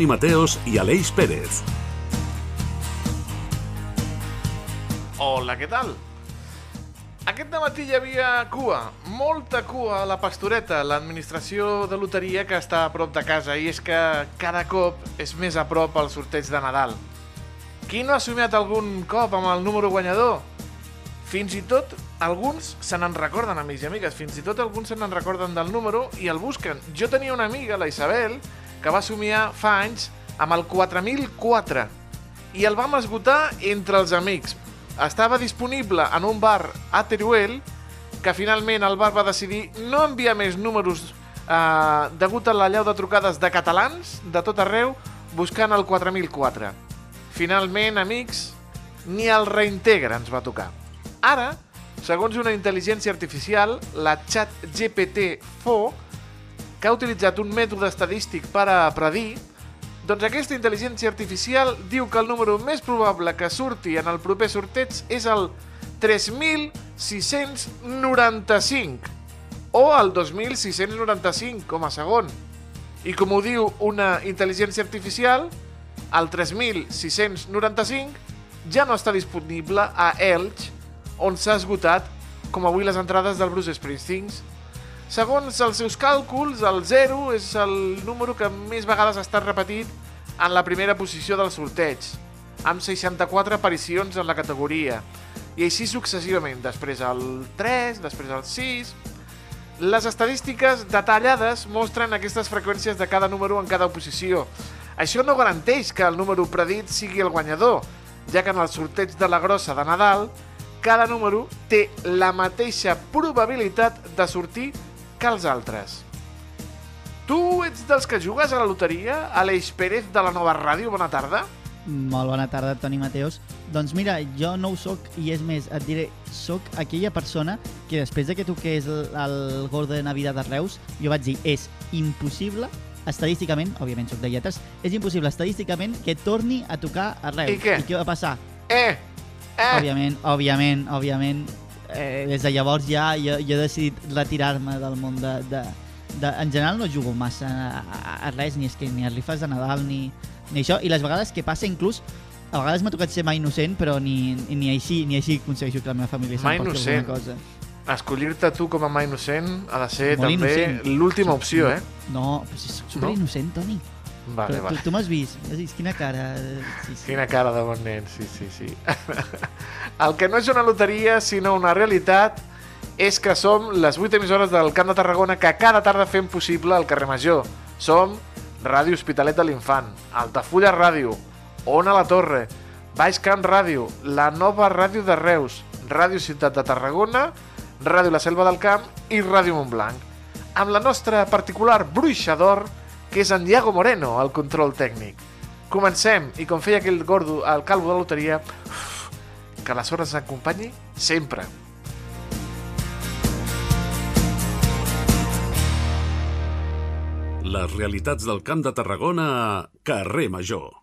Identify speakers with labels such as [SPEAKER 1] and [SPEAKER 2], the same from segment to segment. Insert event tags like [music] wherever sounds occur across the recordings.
[SPEAKER 1] Toni Mateos i Aleix Pérez.
[SPEAKER 2] Hola, què tal? Aquest matí hi havia cua, molta cua a la Pastoreta, l'administració de loteria que està a prop de casa, i és que cada cop és més a prop el sorteig de Nadal. Qui no ha somiat algun cop amb el número guanyador? Fins i tot alguns se n'en recorden, amics i amigues, fins i tot alguns se n'en recorden del número i el busquen. Jo tenia una amiga, la Isabel, que va somiar fa anys amb el 4004 i el vam esgotar entre els amics. Estava disponible en un bar a Teruel que finalment el bar va decidir no enviar més números eh, degut a l'allau de trucades de catalans de tot arreu buscant el 4004. Finalment, amics, ni el reintegra ens va tocar. Ara, segons una intel·ligència artificial, la Chat GPT-4, que ha utilitzat un mètode estadístic per a predir, doncs aquesta intel·ligència artificial diu que el número més probable que surti en el proper sorteig és el 3695 o el 2695 com a segon. I com ho diu una intel·ligència artificial, el 3695 ja no està disponible a Elx, on s'ha esgotat, com avui les entrades del Bruce Springsteen. Segons els seus càlculs, el 0 és el número que més vegades ha estat repetit en la primera posició del sorteig, amb 64 aparicions en la categoria, i així successivament, després el 3, després el 6... Les estadístiques detallades mostren aquestes freqüències de cada número en cada posició. Això no garanteix que el número predit sigui el guanyador, ja que en el sorteig de la grossa de Nadal cada número té la mateixa probabilitat de sortir que els altres. Tu ets dels que jugues a la loteria? Aleix Pérez de la Nova Ràdio, bona tarda.
[SPEAKER 3] Molt bona tarda, Toni Mateos. Doncs mira, jo no ho soc i és més, et diré, soc aquella persona que després de que toqués el, el gol de Navidad de Reus, jo vaig dir, és impossible estadísticament, òbviament soc de lletres, és impossible estadísticament que torni a tocar a Reus.
[SPEAKER 2] I què?
[SPEAKER 3] I què va passar?
[SPEAKER 2] Eh! Eh!
[SPEAKER 3] Òbviament, òbviament, òbviament, eh, des de llavors ja jo, jo he decidit retirar-me del món de, de, de... En general no jugo massa a, a, a res, ni, és que, ni a rifes de Nadal, ni, ni això. I les vegades que passa inclús, a vegades m'ha tocat ser mai innocent, però ni, ni així ni així aconsegueixo que la meva família s'emporti
[SPEAKER 2] innocent.
[SPEAKER 3] alguna cosa.
[SPEAKER 2] Escollir-te tu com a mai innocent ha de ser
[SPEAKER 3] Molt
[SPEAKER 2] també l'última opció,
[SPEAKER 3] no,
[SPEAKER 2] eh?
[SPEAKER 3] No, però si soc super innocent, Toni.
[SPEAKER 2] Vale,
[SPEAKER 3] però,
[SPEAKER 2] vale.
[SPEAKER 3] Tu, tu m'has vist, has vist quina cara... Sí, sí.
[SPEAKER 2] Quina cara de bon nen, sí, sí, sí. [laughs] El que no és una loteria, sinó una realitat, és que som les 8 emissores del Camp de Tarragona que cada tarda fem possible el carrer Major. Som Ràdio Hospitalet de l'Infant, Altafulla Ràdio, Ona la Torre, Baix Camp Ràdio, la nova ràdio de Reus, Ràdio Ciutat de Tarragona, Ràdio La Selva del Camp i Ràdio Montblanc. Amb la nostra particular bruixador, que és en Diago Moreno, el control tècnic. Comencem, i com feia aquell gordo al calvo de la loteria, uf, que la sort ens acompanyi sempre.
[SPEAKER 1] Les realitats del Camp de Tarragona a Carrer Major.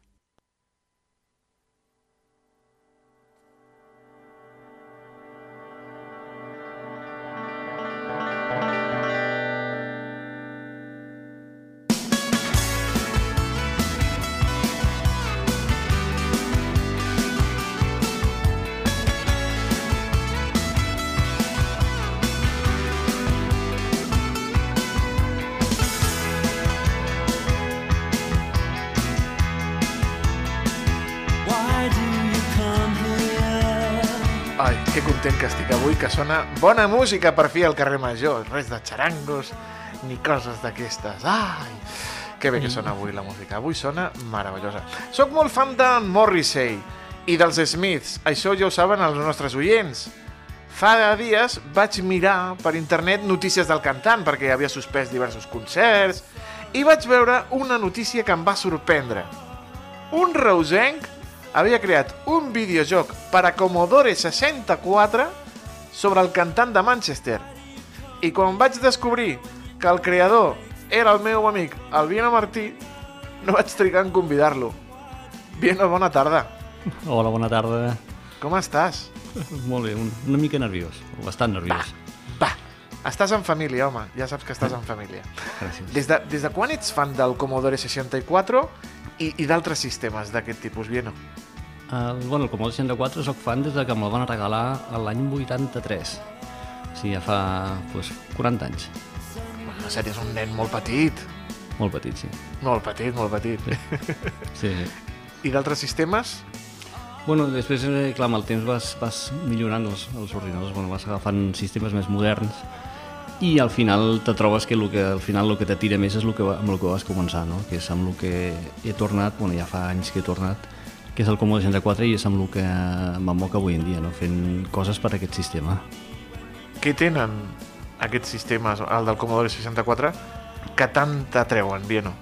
[SPEAKER 2] Sona bona música per fi al carrer Major. Res de xarangos ni coses d'aquestes. Ai, que bé que sona avui la música. Avui sona meravellosa. Soc molt fan d'en Morrissey i dels Smiths. Això ja ho saben els nostres oients. Fa dies vaig mirar per internet notícies del cantant perquè havia suspès diversos concerts i vaig veure una notícia que em va sorprendre. Un reusenc havia creat un videojoc per a Commodore 64 sobre el cantant de Manchester. I quan vaig descobrir que el creador era el meu amic, el Vieno Martí, no vaig trigar en convidar-lo. Vieno, bona tarda.
[SPEAKER 4] Hola, bona tarda.
[SPEAKER 2] Com estàs?
[SPEAKER 4] Molt bé, un, una mica nerviós, bastant nerviós.
[SPEAKER 2] Va, Estàs en família, home, ja saps que estàs en família.
[SPEAKER 4] Gràcies.
[SPEAKER 2] Des de, des de quan ets fan del Commodore 64 i, i d'altres sistemes d'aquest tipus, Vieno?
[SPEAKER 4] El, bueno, el Commodore 64 sóc fan des de que me'l van regalar l'any 83. O sigui, ja fa pues, 40 anys.
[SPEAKER 2] En sèrie, és un nen molt petit.
[SPEAKER 4] Molt petit, sí.
[SPEAKER 2] Molt petit, molt petit.
[SPEAKER 4] sí, sí.
[SPEAKER 2] I d'altres sistemes?
[SPEAKER 4] Bueno, després, eh, clar, amb el temps vas, vas millorant els, els ordinadors, bueno, vas agafant sistemes més moderns i al final te trobes que, el que al final el que t'atira més és el que, amb el que vas començar, no? que és amb el que he tornat, bueno, ja fa anys que he tornat, que és el Commodore 64 i és amb el que m'amoca avui en dia, no? fent coses per a aquest sistema.
[SPEAKER 2] Què tenen aquests sistemes, el del Commodore 64, que tant t'atreuen, Vieno?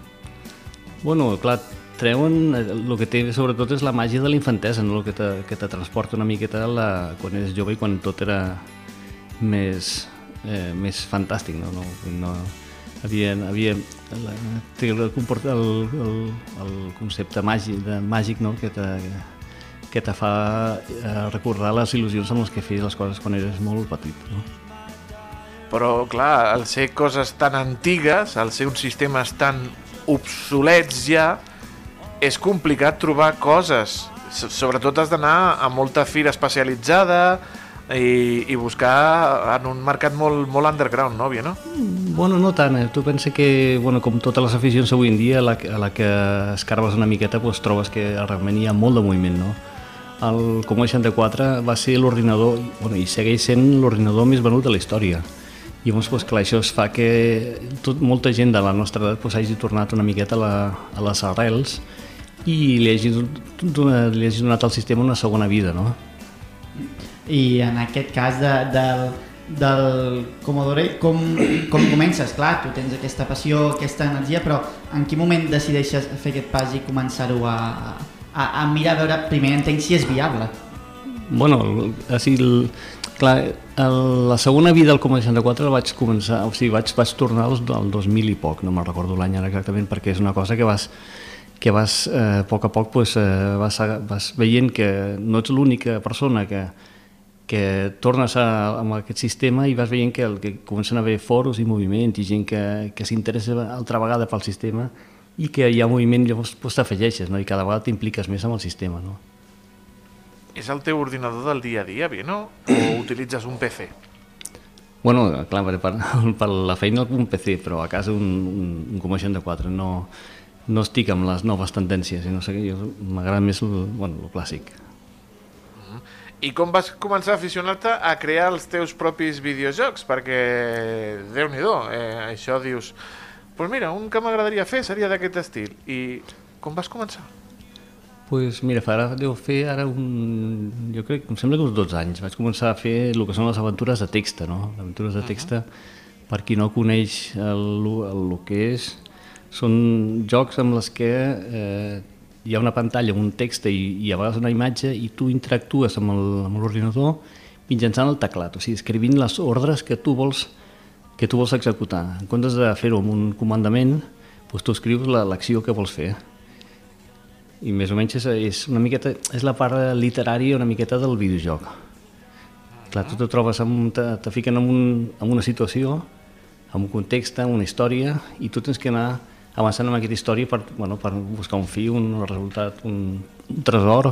[SPEAKER 4] Bueno, clar, treuen... El que té sobretot és la màgia de la infantesa, no? el que te, que te transporta una miqueta la, quan eres jove i quan tot era més, eh, més fantàstic, no? no, no havia, havia la, el, el, el, el concepte màgic, de, màgic no? que te, que te fa eh, recordar les il·lusions amb les que feies les coses quan eres molt petit. No?
[SPEAKER 2] Però, clar, al ser coses tan antigues, al ser uns sistemes tan obsolets ja, és complicat trobar coses. Sobretot has d'anar a molta fira especialitzada i, i buscar en un mercat molt, molt underground, no, Vieno?
[SPEAKER 4] Bueno, no tant. Eh? Tu pensa que, bueno, com totes les aficions avui en dia, a la, a la que escarbes una miqueta, doncs trobes que realment hi ha molt de moviment, no? El Commodore 64 va ser l'ordinador, bueno, i segueix sent l'ordinador més venut de la història. I llavors, doncs, clar, això es fa que tot, molta gent de la nostra edat doncs, hagi tornat una miqueta a, la, a les arrels i li hagi, donat, li hagi donat al sistema una segona vida, no?
[SPEAKER 3] I en aquest cas de, del, del Commodore, com, com comences? Clar, tu tens aquesta passió, aquesta energia, però en quin moment decideixes fer aquest pas i començar-ho a, a, a mirar a veure, primer entenc si és viable.
[SPEAKER 4] Bueno, així, el, clar, el, la segona vida del Commodore 64 la vaig començar, o sigui, vaig, vaig tornar al 2000 i poc, no me'n recordo l'any ara exactament, perquè és una cosa que vas, que vas eh, a poc a poc pues, eh, vas, vas veient que no ets l'única persona que, que tornes a, amb aquest sistema i vas veient que, el, que comencen a haver foros i moviments i gent que, que s'interessa altra vegada pel sistema i que hi ha moviment, llavors pues, t'afegeixes no? i cada vegada t'impliques més amb el sistema. No?
[SPEAKER 2] És el teu ordinador del dia a dia, Vieno? O [clears throat] utilitzes un PC?
[SPEAKER 4] Bueno, clar, per, per, [laughs] per la feina un PC, però a casa un, un, un Commodore 64. No, no estic amb les noves tendències, i no sé m'agrada més el, bueno, el clàssic.
[SPEAKER 2] I com vas començar a aficionar-te a crear els teus propis videojocs? Perquè, déu nhi eh, això dius... Doncs pues mira, un que m'agradaria fer seria d'aquest estil. I com vas començar?
[SPEAKER 4] pues mira, fa, ara deu fer ara un... Jo crec, em sembla que uns 12 anys. Vaig començar a fer el que són les aventures de texta, no? Les aventures de texta, uh -huh. per qui no coneix el, el, el que és, són jocs amb les que eh, hi ha una pantalla un text i, i a vegades una imatge i tu interactues amb l'ordinador mitjançant el teclat, o sigui, escrivint les ordres que tu vols que tu vols executar. En comptes de fer-ho amb un comandament, doncs tu escrius la- l'acció que vols fer i més o menys és, és una miqueta és la part literària una miqueta del videojoc clar, tu te trobes amb, te, te fiquen en, un, en una situació en un context, en una història i tu tens que anar avançant en aquesta història per, bueno, per buscar un fi, un resultat un, un tresor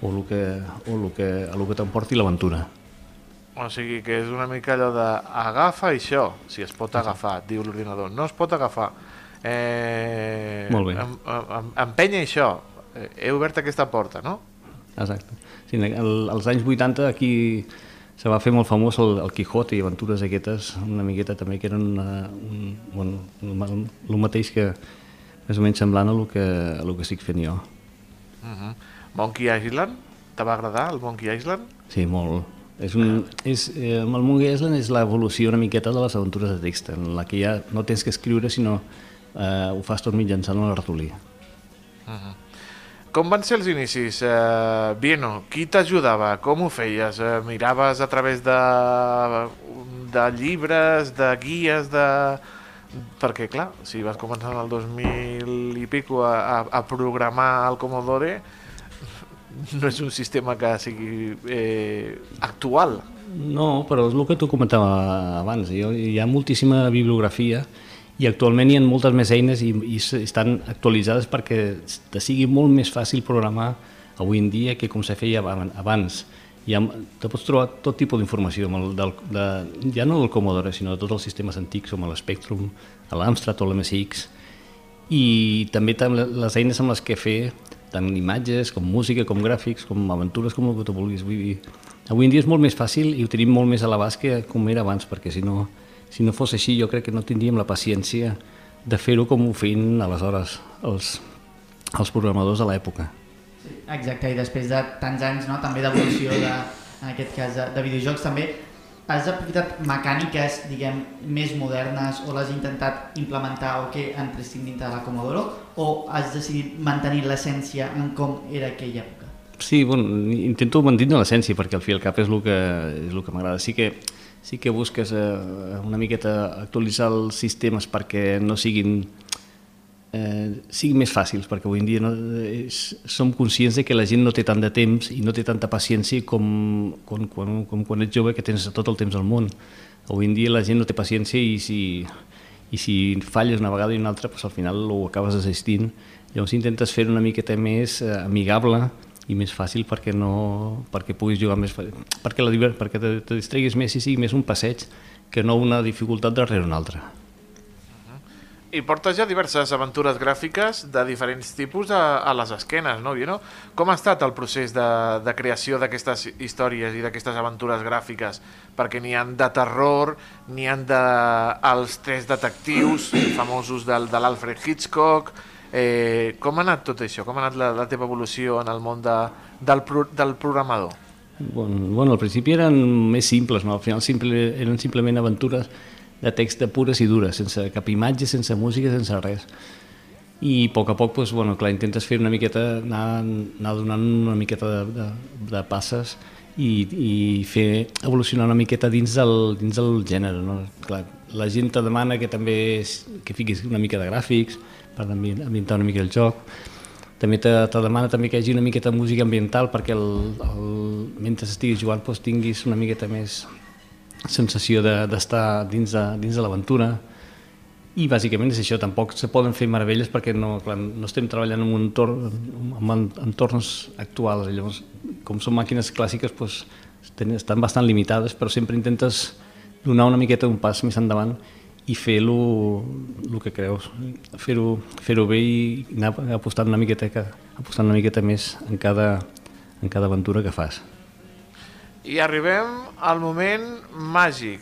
[SPEAKER 4] o el que, o el que, el que t'emporti l'aventura
[SPEAKER 2] O sigui que és una mica allò de agafa això, si es pot agafar, diu l'ordinador. No es pot agafar. Eh,
[SPEAKER 4] Molt bé.
[SPEAKER 2] Em, em, empenya això. Eh, He obert aquesta porta, no?
[SPEAKER 4] Exacte. Sí, el, als anys 80 aquí se va fer molt famós el, el Quijote i aventures aquestes, una miqueta també que eren una, un, bueno, el, el mateix que més o menys semblant a el que, a el que estic fent jo.
[SPEAKER 2] Uh -huh. Monkey Island? Te va agradar el Monkey Island?
[SPEAKER 4] Sí, molt. És un, és, eh, el Monkey Island és l'evolució una miqueta de les aventures de text, en la que ja no tens que escriure, sinó eh, ho fas tot mitjançant el ratolí.
[SPEAKER 2] Com van ser els inicis? Eh, Vieno, qui t'ajudava? Com ho feies? Eh, miraves a través de, de llibres, de guies, de... Perquè, clar, si vas començar en el 2000 i pico a, a, a programar el Commodore, no és un sistema que sigui eh, actual.
[SPEAKER 4] No, però és el que tu comentava abans. Hi ha moltíssima bibliografia i actualment hi ha moltes més eines i, i estan actualitzades perquè te sigui molt més fàcil programar avui en dia que com se feia abans. Hi ha, te pots trobar tot tipus d'informació, ja no del Commodore, sinó de tots els sistemes antics, com l'Spectrum, l'Amstrad o l'MSX, i també les eines amb les que fer tant imatges, com música, com gràfics, com aventures, com el que tu vulguis. Vull dir, avui en dia és molt més fàcil i ho tenim molt més a l'abast que com era abans, perquè si no, si no fos així jo crec que no tindríem la paciència de fer-ho com ho feien aleshores els, els programadors de l'època.
[SPEAKER 3] Exacte, i després de tants anys no, també d'evolució de, en aquest cas de, de videojocs també has aplicat mecàniques, diguem, més modernes o l'has intentat implementar o que entressin dintre de la Commodore o has decidit mantenir l'essència en com era aquella època?
[SPEAKER 4] Sí, bueno, intento mantenir l'essència perquè al fi al cap és el que, és el que m'agrada. Sí que, sí que busques eh, una miqueta actualitzar els sistemes perquè no siguin eh, siguin més fàcils, perquè avui en dia no, és, som conscients de que la gent no té tant de temps i no té tanta paciència com, com, com, com quan ets jove que tens tot el temps al món. Avui en dia la gent no té paciència i si, i si falles una vegada i una altra, pues, al final ho acabes assistint. Llavors intentes fer una miqueta més eh, amigable i més fàcil perquè, no, perquè puguis jugar més perquè, la, perquè te, te distreguis més i sigui més un passeig que no una dificultat darrere una altra.
[SPEAKER 2] I portes ja diverses aventures gràfiques de diferents tipus a, a les esquenes, no, Vino? Com ha estat el procés de, de creació d'aquestes històries i d'aquestes aventures gràfiques? Perquè n'hi han de terror, n'hi han de els tres detectius famosos del, de l'Alfred Hitchcock... Eh, com ha anat tot això? Com ha anat la, la teva evolució en el món de, del, pro, del programador?
[SPEAKER 4] Bueno, bueno, al principi eren més simples, no? al final simple, eren simplement aventures de text de pures i dures, sense cap imatge, sense música, sense res. I a poc a poc, doncs, bueno, clar, intentes fer una miqueta, anar, anar donant una miqueta de, de, de passes i, i fer evolucionar una miqueta dins del, dins del gènere. No? Clar, la gent te demana que també que fiquis una mica de gràfics per ambientar una mica el joc. També te, te demana també que hi hagi una miqueta de música ambiental perquè el, el, mentre estiguis jugant doncs, tinguis una miqueta més sensació d'estar de, dins de, dins de l'aventura. I bàsicament és això, tampoc se poden fer meravelles perquè no, clar, no estem treballant en un entorn, en entorns actuals, llavors com són màquines clàssiques doncs, estan bastant limitades però sempre intentes donar una miqueta un pas més endavant i fer-lo el que creus, fer-ho fer, -ho, bé i anar apostant una miqueta, apostant una miqueta més en cada, en cada aventura que fas.
[SPEAKER 2] I arribem al moment màgic.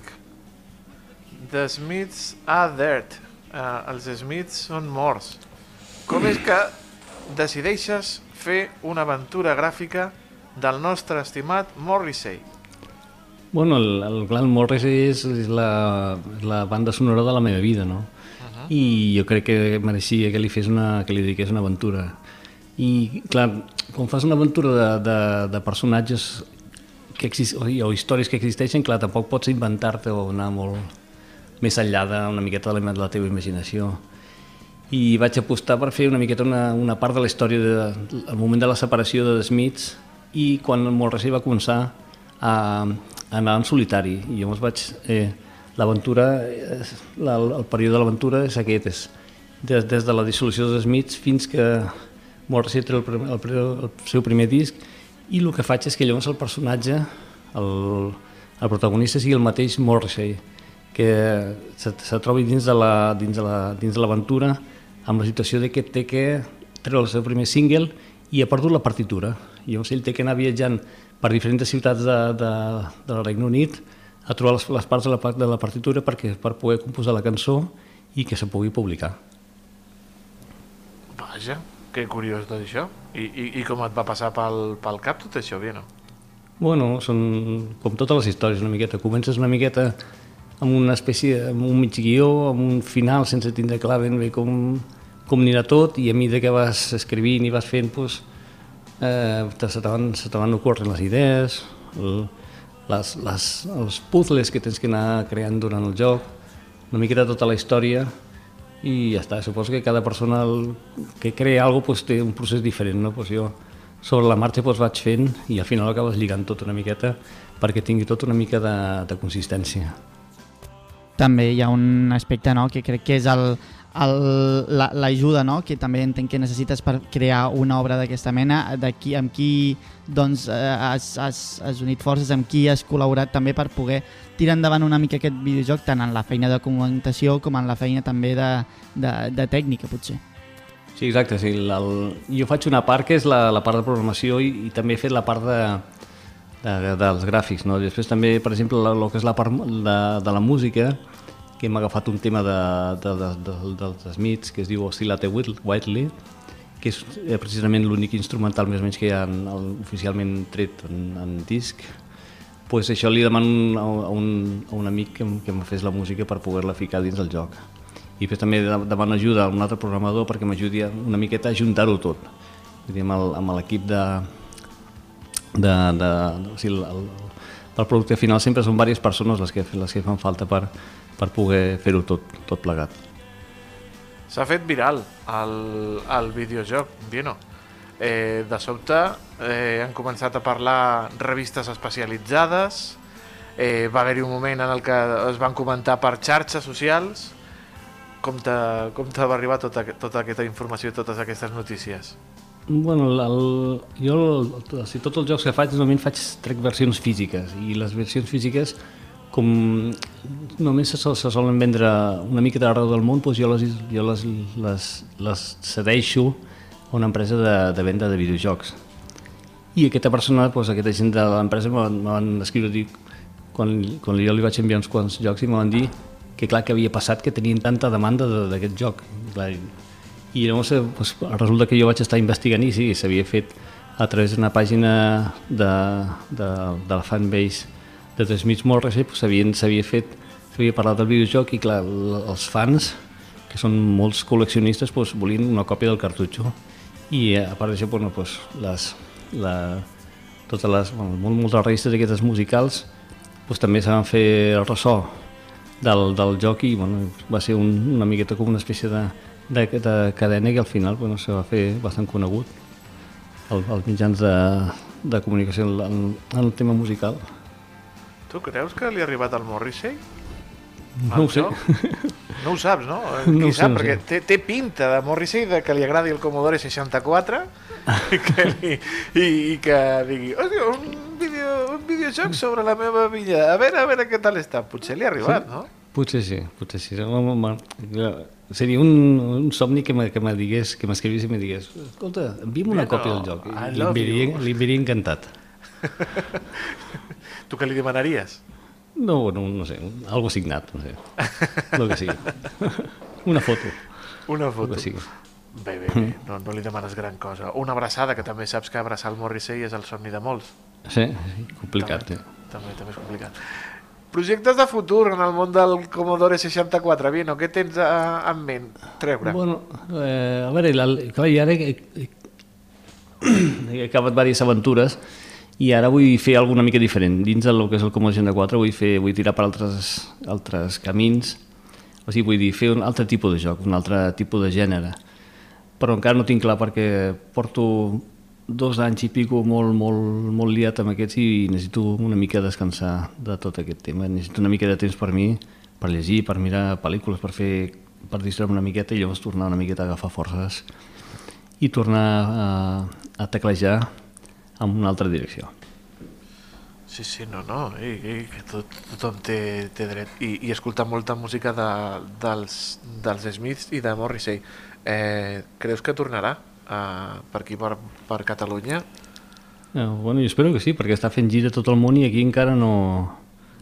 [SPEAKER 2] The Smiths are dead. Uh, els Smiths són morts. Com és que decideixes fer una aventura gràfica del nostre estimat Morrissey?
[SPEAKER 4] Bueno, el, el Glenn Morrissey és, és la, la banda sonora de la meva vida, no? Uh -huh. I jo crec que mereixia que li fes una, que li dediqués una aventura. I, clar, quan fas una aventura de, de, de personatges que exist, o, o històries que existeixen, clar, tampoc pots inventar-te o anar molt més enllà d'una miqueta de la teva imaginació. I vaig apostar per fer una miqueta una, una part de la història de, del moment de la separació de The Smiths i quan el Morrissey va començar a, anar en solitari. I llavors vaig... Eh, l'aventura, el, el període de l'aventura és aquest, és des, des de la dissolució de The Smiths fins que Morrissey treu el, el, el seu primer disc i el que faig és que llavors el personatge, el, el protagonista sigui el mateix Morrissey, que se, se trobi dins de la dins de la dins de l'aventura amb la situació de que té que treure el seu primer single i ha perdut la partitura. Llavors ell té que anar viatjant per diferents ciutats de, de, del Regne Unit a trobar les, les parts de la, de la partitura perquè, per poder composar la cançó i que se pugui publicar.
[SPEAKER 2] Vaja, que curiós tot això. I, i, i com et va passar pel, pel cap tot això, no?
[SPEAKER 4] Bueno, són com totes les històries una miqueta. Comences una miqueta amb una espècie, amb un mig guió, amb un final sense tindre clar ben bé com, com anirà tot i a mesura que vas escrivint i vas fent, doncs, eh, se te se te van ocorrent les idees, les, les, els puzzles que tens que anar creant durant el joc, una miqueta tota la història i ja està. Suposo que cada persona el, que crea alguna cosa pues, té un procés diferent. No? Pues jo sobre la marxa doncs, vaig fent i al final acabes lligant tot una miqueta perquè tingui tot una mica de, de consistència.
[SPEAKER 3] També hi ha un aspecte no, que crec que és el, l'ajuda no? que també entenc que necessites per crear una obra d'aquesta mena, de qui, amb qui doncs, eh, has, has, has unit forces, amb qui has col·laborat també per poder tirar endavant una mica aquest videojoc, tant en la feina de documentació com en la feina també de, de, de tècnica, potser.
[SPEAKER 4] Sí, exacte. Sí, el, el, jo faig una part que és la, la part de programació i, i també he fet la part de, de, dels gràfics. No? Després també, per exemple, el que és la part de, de la música, que hem agafat un tema de, de, de, de, dels Smiths que es diu Oscillate Whiteley, que és eh, precisament l'únic instrumental més o menys que hi ha en, el, oficialment tret en, en disc, pues això li demano a un, a un amic que, que em fes la música per poder-la ficar dins del joc. I després també demano ajuda a un altre programador perquè m'ajudi una miqueta a juntar-ho tot. Vull dir, amb l'equip de, de, de, o sigui, el, el producte final sempre són diverses persones les que, les que fan falta per, per poder fer-ho tot, tot plegat.
[SPEAKER 2] S'ha fet viral el, el videojoc, Vieno. Eh, de sobte eh, han començat a parlar revistes especialitzades, eh, va haver-hi un moment en el que es van comentar per xarxes socials, com te va arribar tota, tota aquesta informació i totes aquestes notícies?
[SPEAKER 4] Bueno, el, el, jo el, o sigui, tots els jocs que faig normalment faig trec versions físiques i les versions físiques com només se, se solen vendre una mica d'arreu del món doncs jo, les, jo les, les, les cedeixo a una empresa de, de venda de videojocs i aquesta persona, doncs, aquesta gent de l'empresa me van escriure dir, quan, quan jo li vaig enviar uns quants jocs i me van dir que clar que havia passat que tenien tanta demanda d'aquest joc. Clar, I llavors doncs, resulta que jo vaig estar investigant i sí, s'havia fet a través d'una pàgina de, de, de la fanbase de The Smiths Morrissey doncs, s'havia fet, s'havia parlat del videojoc i clar, els fans, que són molts col·leccionistes, doncs, volien una còpia del cartutxo. I a part d'això, bueno, doncs, les, la, totes les, bueno, moltes revistes aquestes musicals doncs, també se van fer el ressò del, del joc i bueno, va ser un, una miqueta com una espècie de, de, de cadena que al final bueno, se va fer bastant conegut als mitjans de, de comunicació en, en el tema musical.
[SPEAKER 2] Tu creus que li ha arribat al Morrissey?
[SPEAKER 4] No ho sé.
[SPEAKER 2] No ho saps, no? [laughs] Qui no sap, no perquè sé. té, té pinta de Morrissey de que li agradi el Commodore 64 [laughs] i que, li, i, i que digui, hòstia, un, video, un videojoc sobre la meva villa, a veure, a veure què tal està. Potser li ha arribat, sí? no?
[SPEAKER 4] Potser sí, potser sí. Seria un, un somni que me, que me digués, que m'escrivís i me digués escolta, envia'm una còpia del joc. I li enviaria, li enviaria encantat. [laughs]
[SPEAKER 2] tu què li demanaries?
[SPEAKER 4] No, no, no sé, algo signat, no sé. El que sigui. [laughs] Una foto.
[SPEAKER 2] Una foto. que sigui. Bé, bé, bé. No, no li demanes gran cosa. Una abraçada, que també saps que abraçar el Morrissey és el somni de molts.
[SPEAKER 4] Sí, sí complicat.
[SPEAKER 2] També, eh? també, també és complicat. Projectes de futur en el món del Commodore 64, Vino, què tens a, eh, en ment treure?
[SPEAKER 4] Bueno, eh, a veure, la, clar, ara he, he, he acabat diverses aventures i ara vull fer alguna mica diferent. Dins del que és el Commodore 64 vull, fer, vull tirar per altres, altres camins, o sigui, vull dir, fer un altre tipus de joc, un altre tipus de gènere. Però encara no tinc clar perquè porto dos anys i pico molt, molt, molt liat amb aquests i necessito una mica descansar de tot aquest tema. Necessito una mica de temps per mi, per llegir, per mirar pel·lícules, per fer per distreure una miqueta i llavors tornar una miqueta a agafar forces i tornar a, a teclejar en una altra direcció.
[SPEAKER 2] Sí, sí, no, no, i, i que tot, tothom té, té dret. I, I escoltar molta música de, dels, dels Smiths i de Morrissey. Eh, creus que tornarà eh, per aquí, per, per Catalunya?
[SPEAKER 4] Eh, bueno, jo espero que sí, perquè està fent gira tot el món i aquí encara no,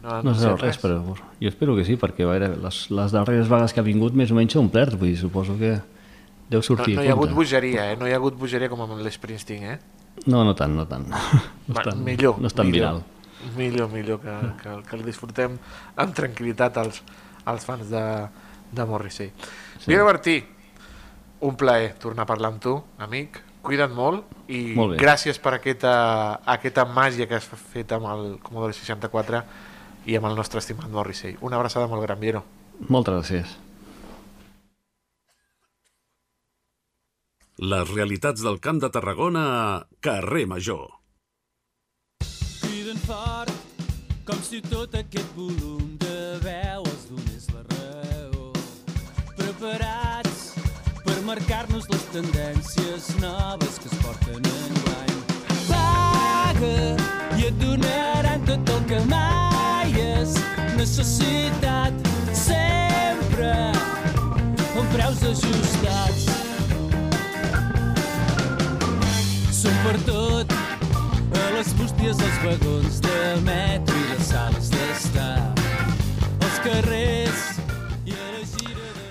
[SPEAKER 4] no, no, no sé res, res, però jo espero que sí, perquè veure, les, les darreres vagues que ha vingut més o menys s'ha omplert, vull dir, suposo que deu sortir
[SPEAKER 2] no, no hi ha hagut bogeria, eh? no hi ha hagut bogeria com amb l'Springsteen, eh?
[SPEAKER 4] No, no tant, no tant. [laughs] No
[SPEAKER 2] Va, tan, millor.
[SPEAKER 4] No és tan
[SPEAKER 2] millor,
[SPEAKER 4] viral.
[SPEAKER 2] Millor, millor que, que, que el disfrutem amb tranquil·litat als, als fans de, de Morrissey. Sí. Mira, Martí, un plaer tornar a parlar amb tu, amic. Cuida't molt i molt gràcies per aquesta, aquesta màgia que has fet amb el Commodore 64 i amb el nostre estimat Morrissey. Una abraçada molt gran, Viero.
[SPEAKER 4] Moltes gràcies.
[SPEAKER 1] Les realitats del Camp de Tarragona a Carrer Major.
[SPEAKER 5] criden fort, com si tot aquest volum de veu els donés la raó. Preparats per marcar-nos les tendències noves que es porten enguany. Paga i et donaran tot el que mai has necessitat, sempre amb preus ajustats. Som per tot, a les bústies dels vagons de metro i les sales d'estar, als carrers.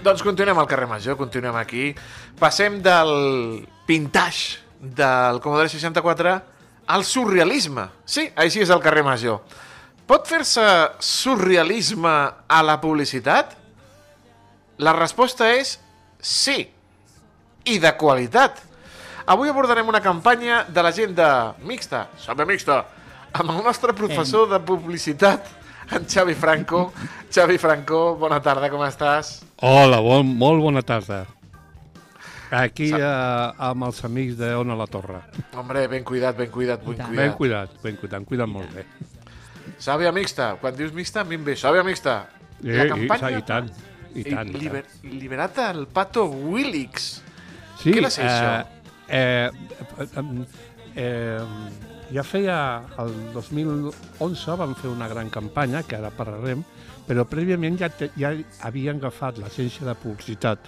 [SPEAKER 2] Doncs continuem al carrer Major, continuem aquí. Passem del pintage del Commodore 64 al surrealisme. Sí, així és el carrer Major. Pot fer-se surrealisme a la publicitat? La resposta és sí. I de qualitat. Avui abordarem una campanya de l'agenda mixta, Sabe mixta, amb el nostre professor de publicitat, en Xavi Franco. Xavi Franco, bona tarda, com estàs?
[SPEAKER 6] Hola, bon, molt bona tarda. Aquí eh, amb els amics de Ona la Torre.
[SPEAKER 2] Hombre, ben cuidat, ben cuidat, ben
[SPEAKER 3] tant.
[SPEAKER 6] Ben
[SPEAKER 2] cuidat.
[SPEAKER 6] cuidat, ben cuidat, em cuiden molt bé.
[SPEAKER 2] Sàvia mixta, quan dius mixta, a mi em ve Sàvia mixta.
[SPEAKER 6] Eh, i, i, tant, i tant. i
[SPEAKER 2] liber, liberat el pato Willix.
[SPEAKER 6] Sí,
[SPEAKER 2] què va ser això?
[SPEAKER 6] Eh, eh, eh, ja feia... El 2011 vam fer una gran campanya, que ara parlarem, però prèviament ja, te, ja havien agafat l'agència de publicitat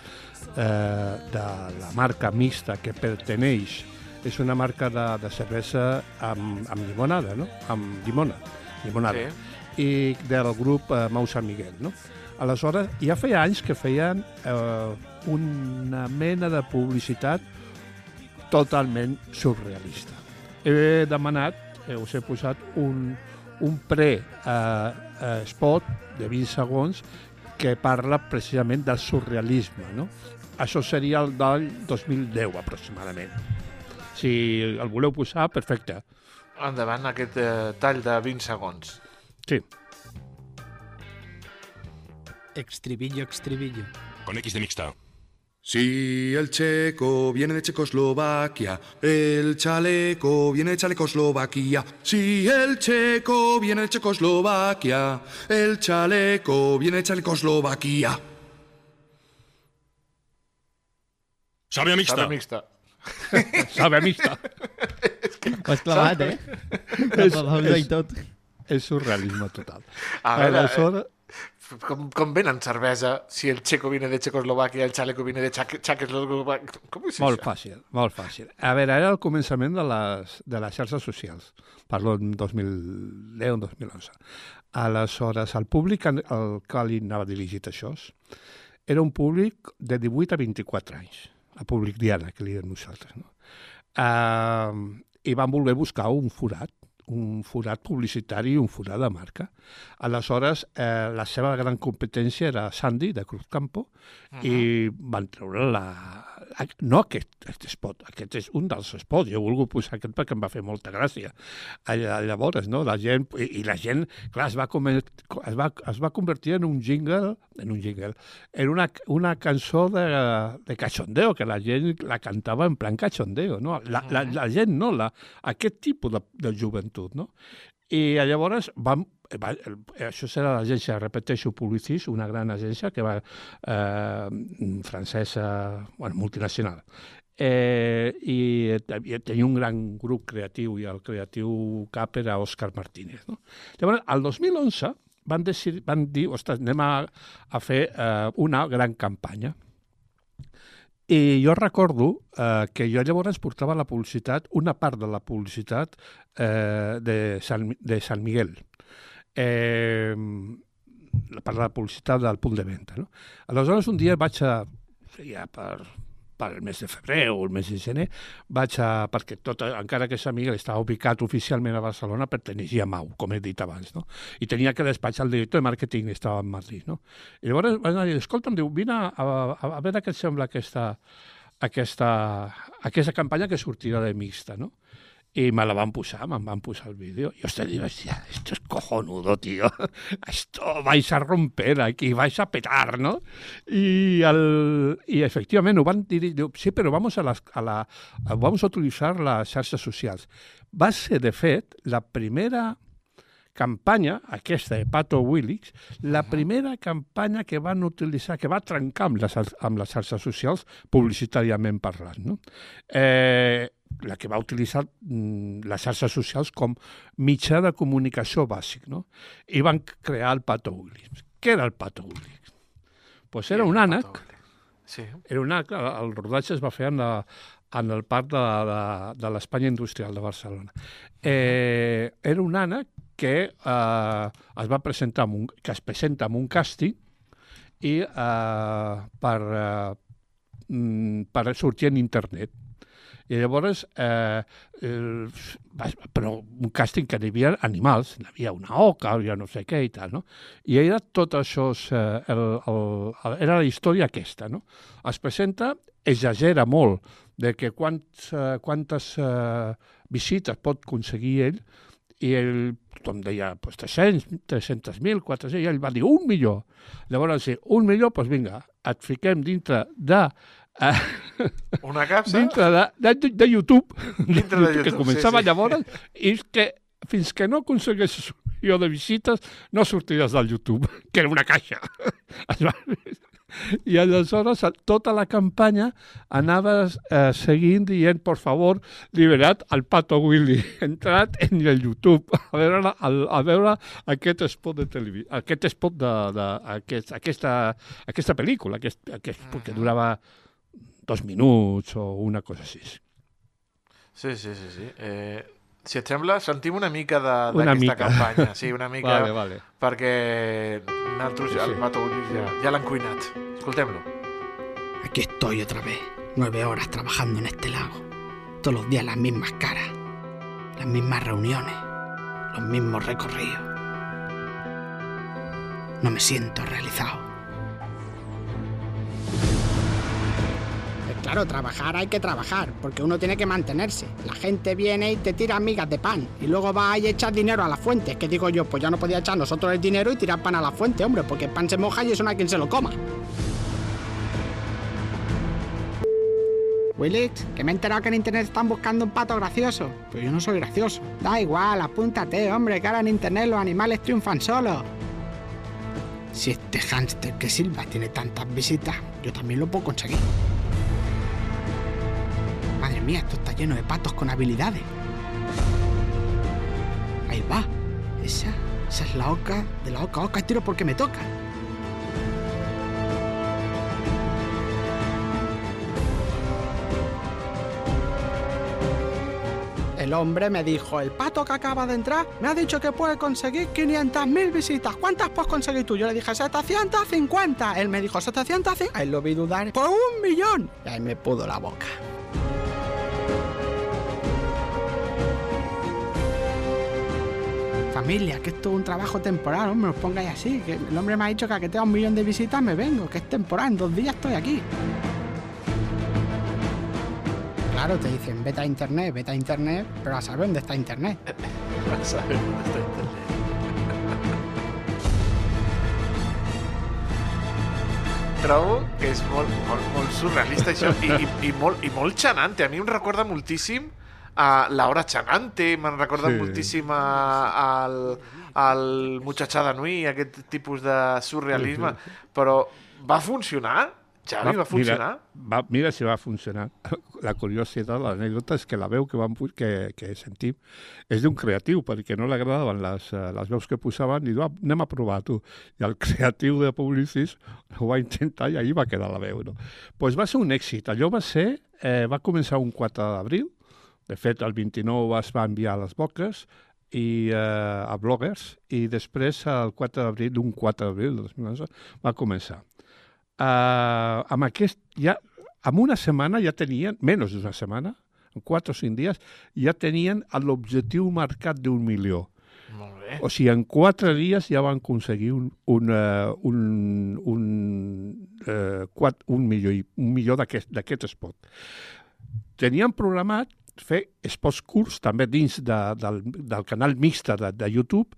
[SPEAKER 6] eh, de la marca mixta que perteneix és una marca de, de cervesa amb, amb limonada, no? Amb llimona, limonada.
[SPEAKER 2] Sí.
[SPEAKER 6] I del grup eh, Mau Sant Miguel, no? Aleshores, ja feia anys que feien eh, una mena de publicitat totalment surrealista. He demanat, eh, us he posat un, un pre-spot de 20 segons que parla precisament del surrealisme. No? Això seria el del 2010, aproximadament. Si el voleu posar, perfecte.
[SPEAKER 2] Endavant, aquest eh, tall de 20 segons.
[SPEAKER 6] Sí.
[SPEAKER 5] Extribillo, extribillo.
[SPEAKER 7] Con X de mixta.
[SPEAKER 8] Si el checo viene de Checoslovaquia, el chaleco viene de Chalecoslovaquia. Si el checo viene de Checoslovaquia, el chaleco viene de Chalecoslovaquia.
[SPEAKER 7] Sàvia mixta.
[SPEAKER 2] Sàvia mixta.
[SPEAKER 6] Sabe mixta. [laughs]
[SPEAKER 3] Ho has clavat, eh?
[SPEAKER 6] És-
[SPEAKER 3] tot.
[SPEAKER 6] És surrealisme total.
[SPEAKER 2] A veure,
[SPEAKER 6] Aleshores,
[SPEAKER 2] Com, com venen cervesa si el checo viene de Checoslovaquia, el chaleco viene de Checoslovaquia? Com és
[SPEAKER 6] Molt
[SPEAKER 2] això?
[SPEAKER 6] fàcil, molt fàcil. A veure, era el començament de les, de les xarxes socials. Parlo en 2010-2011. Aleshores, el públic al al que li anava dirigit això era un públic de 18 a 24 anys, el públic diana, que li diem nosaltres. No? Uh, I van voler buscar un forat, un forat publicitari i un forat de marca. Aleshores, eh, la seva gran competència era Sandy, de Cruzcampo, uh -huh. i van treure la... No aquest, aquest spot, aquest és un dels spots. Jo he volgut posar aquest perquè em va fer molta gràcia. Llavors, no, la gent... I, i la gent, clar, es va, comer, es, va, es va convertir en un jingle, en un jingle, en una, una cançó de, de cachondeo, que la gent la cantava en plan cachondeo, no? La, la, la gent, no? La, aquest tipus de, de joventut, no? I llavors vam, va, això serà l'agència, repeteixo, Publicis, una gran agència que va eh, francesa, bueno, multinacional. Eh, I havia- tenia un gran grup creatiu i el creatiu cap era Òscar Martínez. No? Llavors, al 2011 van, decidir, van dir, ostres, anem a, a fer eh, una gran campanya. I jo recordo eh, que jo llavors portava la publicitat, una part de la publicitat eh, de, Sant, de Sant Miguel. Eh, la part de la publicitat del punt de venda. No? Aleshores, un dia vaig a, ja per, per el mes de febrer o el mes de gener, vaig a, perquè tot, encara que Sant Miguel estava ubicat oficialment a Barcelona, pertenigia a Mau, com he dit abans, no? I tenia que despatxar el director de màrqueting, estava a Madrid, no? I llavors van dir, escolta'm, diu, vine a, a, a veure què et sembla aquesta, aquesta, aquesta campanya que sortirà de mixta, no? I me la van posar, me'n van posar el vídeo. I hòstia, dic, hòstia, esto es cojonudo, tío. [laughs] Esto vais a romper aquí, vais a petar, ¿no? Y, el, y efectivament ho van dir, diu, sí, però vamos a, las, a la, vamos a utilitzar les xarxes socials. Va ser, de fet, la primera campanya, aquesta de Pato Willix, la primera campanya que van utilitzar, que va trencar amb les, amb les xarxes socials publicitàriament parlant. No? Eh, la que va utilitzar mm, les xarxes socials com mitjà de comunicació bàsic. No? I van crear el Pato Willix. Què era el Pato Willix? Pues era un ànec,
[SPEAKER 2] Sí.
[SPEAKER 6] era un ànec, el rodatge es va fer en, la, en el parc de, de, de l'Espanya Industrial de Barcelona. Eh, era un ànec que eh, es va presentar amb un, que es presenta amb un càsting i eh, per, eh, mm, per sortir en internet. I llavors, eh, va- però un càsting que hi havia animals, hi havia una oca, hi havia no sé què i tal, no? I era tot això, eh, el, el, el, era la història aquesta, no? Es presenta, exagera molt de que quants, eh, quantes eh, visites pot aconseguir ell i ell, tothom deia, pues 300, 300.000, 400, i ell va dir un milió. Llavors, sí, un milió, doncs vinga, et fiquem dintre de... Eh,
[SPEAKER 2] Una capsa?
[SPEAKER 6] dintre de, de, de YouTube,
[SPEAKER 2] Dintre de
[SPEAKER 6] que
[SPEAKER 2] YouTube,
[SPEAKER 6] començava
[SPEAKER 2] sí, sí.
[SPEAKER 6] llavors, i que fins que no aconsegueixes un milió de visites, no sortiràs del YouTube, que era una caixa. [laughs] I aleshores a- tota la campanya anava eh, seguint dient, por favor, liberat el Pato Willy, [laughs] entrat en el YouTube, a veure, el, a veure aquest spot de televisió, aquest spot de, de aquest, aquesta, aquesta pel·lícula, aquest, aquest spot que durava dos minuts o una cosa així.
[SPEAKER 2] Sí, sí, sí. sí. Eh, si et sembla, sentim una mica d'aquesta campanya. Sí, una [laughs] mica,
[SPEAKER 6] Vale, vale.
[SPEAKER 2] perquè nosaltres,
[SPEAKER 6] Sí.
[SPEAKER 2] el Pato ja, ja l'han cuinat. Escoltem-lo.
[SPEAKER 9] Aquí estoy otra vez, nueve horas trabajando en este lago. Todos los días las mismas caras, las mismas reuniones, los mismos recorridos. No me siento realizado. Claro, trabajar hay que trabajar, porque uno tiene que mantenerse. La gente viene y te tira migas de pan, y luego va y echas dinero a las fuentes. Que digo yo, pues ya no podía echar nosotros el dinero y tirar pan a la fuente, hombre, porque el pan se moja y eso no hay quien se lo coma. Willix, que me he enterado que en internet están buscando un pato gracioso. Pero yo no soy gracioso. Da igual, apúntate, hombre, que ahora en internet los animales triunfan solos. Si este hámster que Silva tiene tantas visitas, yo también lo puedo conseguir. Mía, esto está lleno de patos con habilidades. Ahí va. Esa, esa es la oca de la oca oca. Tiro porque me toca. El hombre me dijo, el pato que acaba de entrar me ha dicho que puede conseguir 500.000 visitas. ¿Cuántas puedes conseguir tú? Yo le dije, 750. Él me dijo, 750. Ahí lo vi dudar. Por un millón. Y ahí me pudo la boca. Familia, que esto es un trabajo temporal, hombre, os pongáis así. Que el hombre me ha dicho que a que tenga un millón de visitas me vengo, que es temporal, en dos días estoy aquí. Claro, te dicen, vete a internet, vete a internet, pero a saber dónde está internet. [laughs]
[SPEAKER 2] A saber on està internet. Trobo que és molt, molt, molt surrealista això i, i, i. A mi em recorda moltíssim a l'hora xanante, me'n recorda
[SPEAKER 6] Sí.
[SPEAKER 2] sí. moltíssim a- al, al Muchachada Nui, aquest tipus de surrealisme,
[SPEAKER 6] Sí,
[SPEAKER 2] però va funcionar? Xavi, va funcionar?
[SPEAKER 6] Mira, va, mira si va funcionar. La curiositat, l'anècdota és que la veu que, vam, que, que sentim és d'un creatiu, perquè no li agradaven les, eh, les veus que posaven, i diu, ah, anem a provar tu. I el [laughs] creatiu de Publicis ho va intentar i ahir va quedar la veu. No? Pues va ser un èxit. Allò va ser, eh, va començar un 4 d'abril, de fet, el 29 es va enviar a les boques, i eh, a bloggers, i després el 4 d'abril, un 4 d'abril de 2011, va començar. Uh, amb aquest, ja, en una setmana ja tenien, menys d'una setmana, en 4 o 5 dies, ja tenien l'objectiu marcat d'un milió.
[SPEAKER 2] Molt bé.
[SPEAKER 6] O sigui, en 4 dies ja van aconseguir un, un, uh, un, un, uh, quat, un milió, un milió d'aquest spot. Tenien programat fer spots curts també dins de, del, del canal mixta de, de YouTube,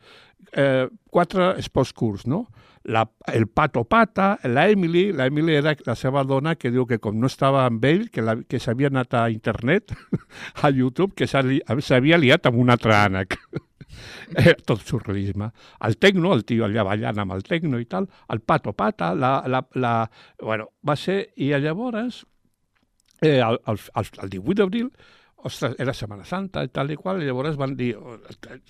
[SPEAKER 6] eh, quatre spots curts, no? La, el Pato Pata, la Emily, la Emily era la seva dona que diu que com no estava amb ell, que, la, que s'havia anat a internet, [laughs] a YouTube, que s'havia liat amb un altre ànec. [laughs] Eh, tot surrealisme. El tecno, el tio allà ballant amb el tecno i tal, el pato pata, la, la, la... Bueno, va ser... I llavors, eh, el, el, el 18 d'abril, ostres, era Setmana Santa i tal i qual, i llavors van dir, "Oh,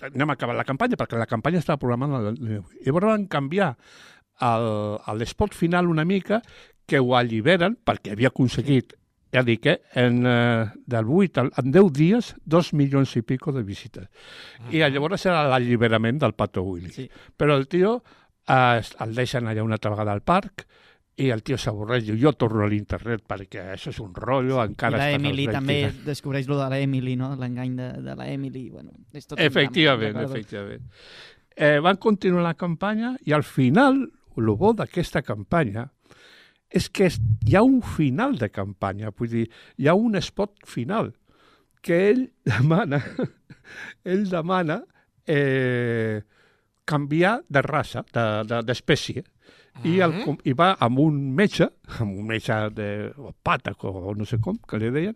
[SPEAKER 6] anem a acabar la campanya, perquè la campanya estava programada. I llavors van canviar l'espot final una mica, que ho alliberen, perquè havia aconseguit ja dic, eh, en, eh, del 8 al, en 10 dies, dos milions i pico de visites. I llavors era l'alliberament del Pato Willy.
[SPEAKER 3] Sí.
[SPEAKER 6] Però el tio eh, el deixen allà una altra vegada al parc i el tio s'avorreix, diu, jo torno a l'internet perquè això és un rotllo,
[SPEAKER 3] I
[SPEAKER 6] encara
[SPEAKER 3] la
[SPEAKER 6] estan els
[SPEAKER 3] Emily
[SPEAKER 6] vells
[SPEAKER 3] també descobreix lo de la Emily, no? L'engany de, de la Emily. Bueno, és tot un
[SPEAKER 6] Efectivament,
[SPEAKER 3] drama,
[SPEAKER 6] efectivament. Eh, van continuar la campanya i al final, el bo d'aquesta campanya és que hi ha un final de campanya, vull dir, hi ha un spot final que ell [laughs] demana, ell demana eh, canviar de raça, de- de- d'espècie, de, i, el, i va amb un metge, [laughs] amb un metge de o pàtac o no sé com, que li deien,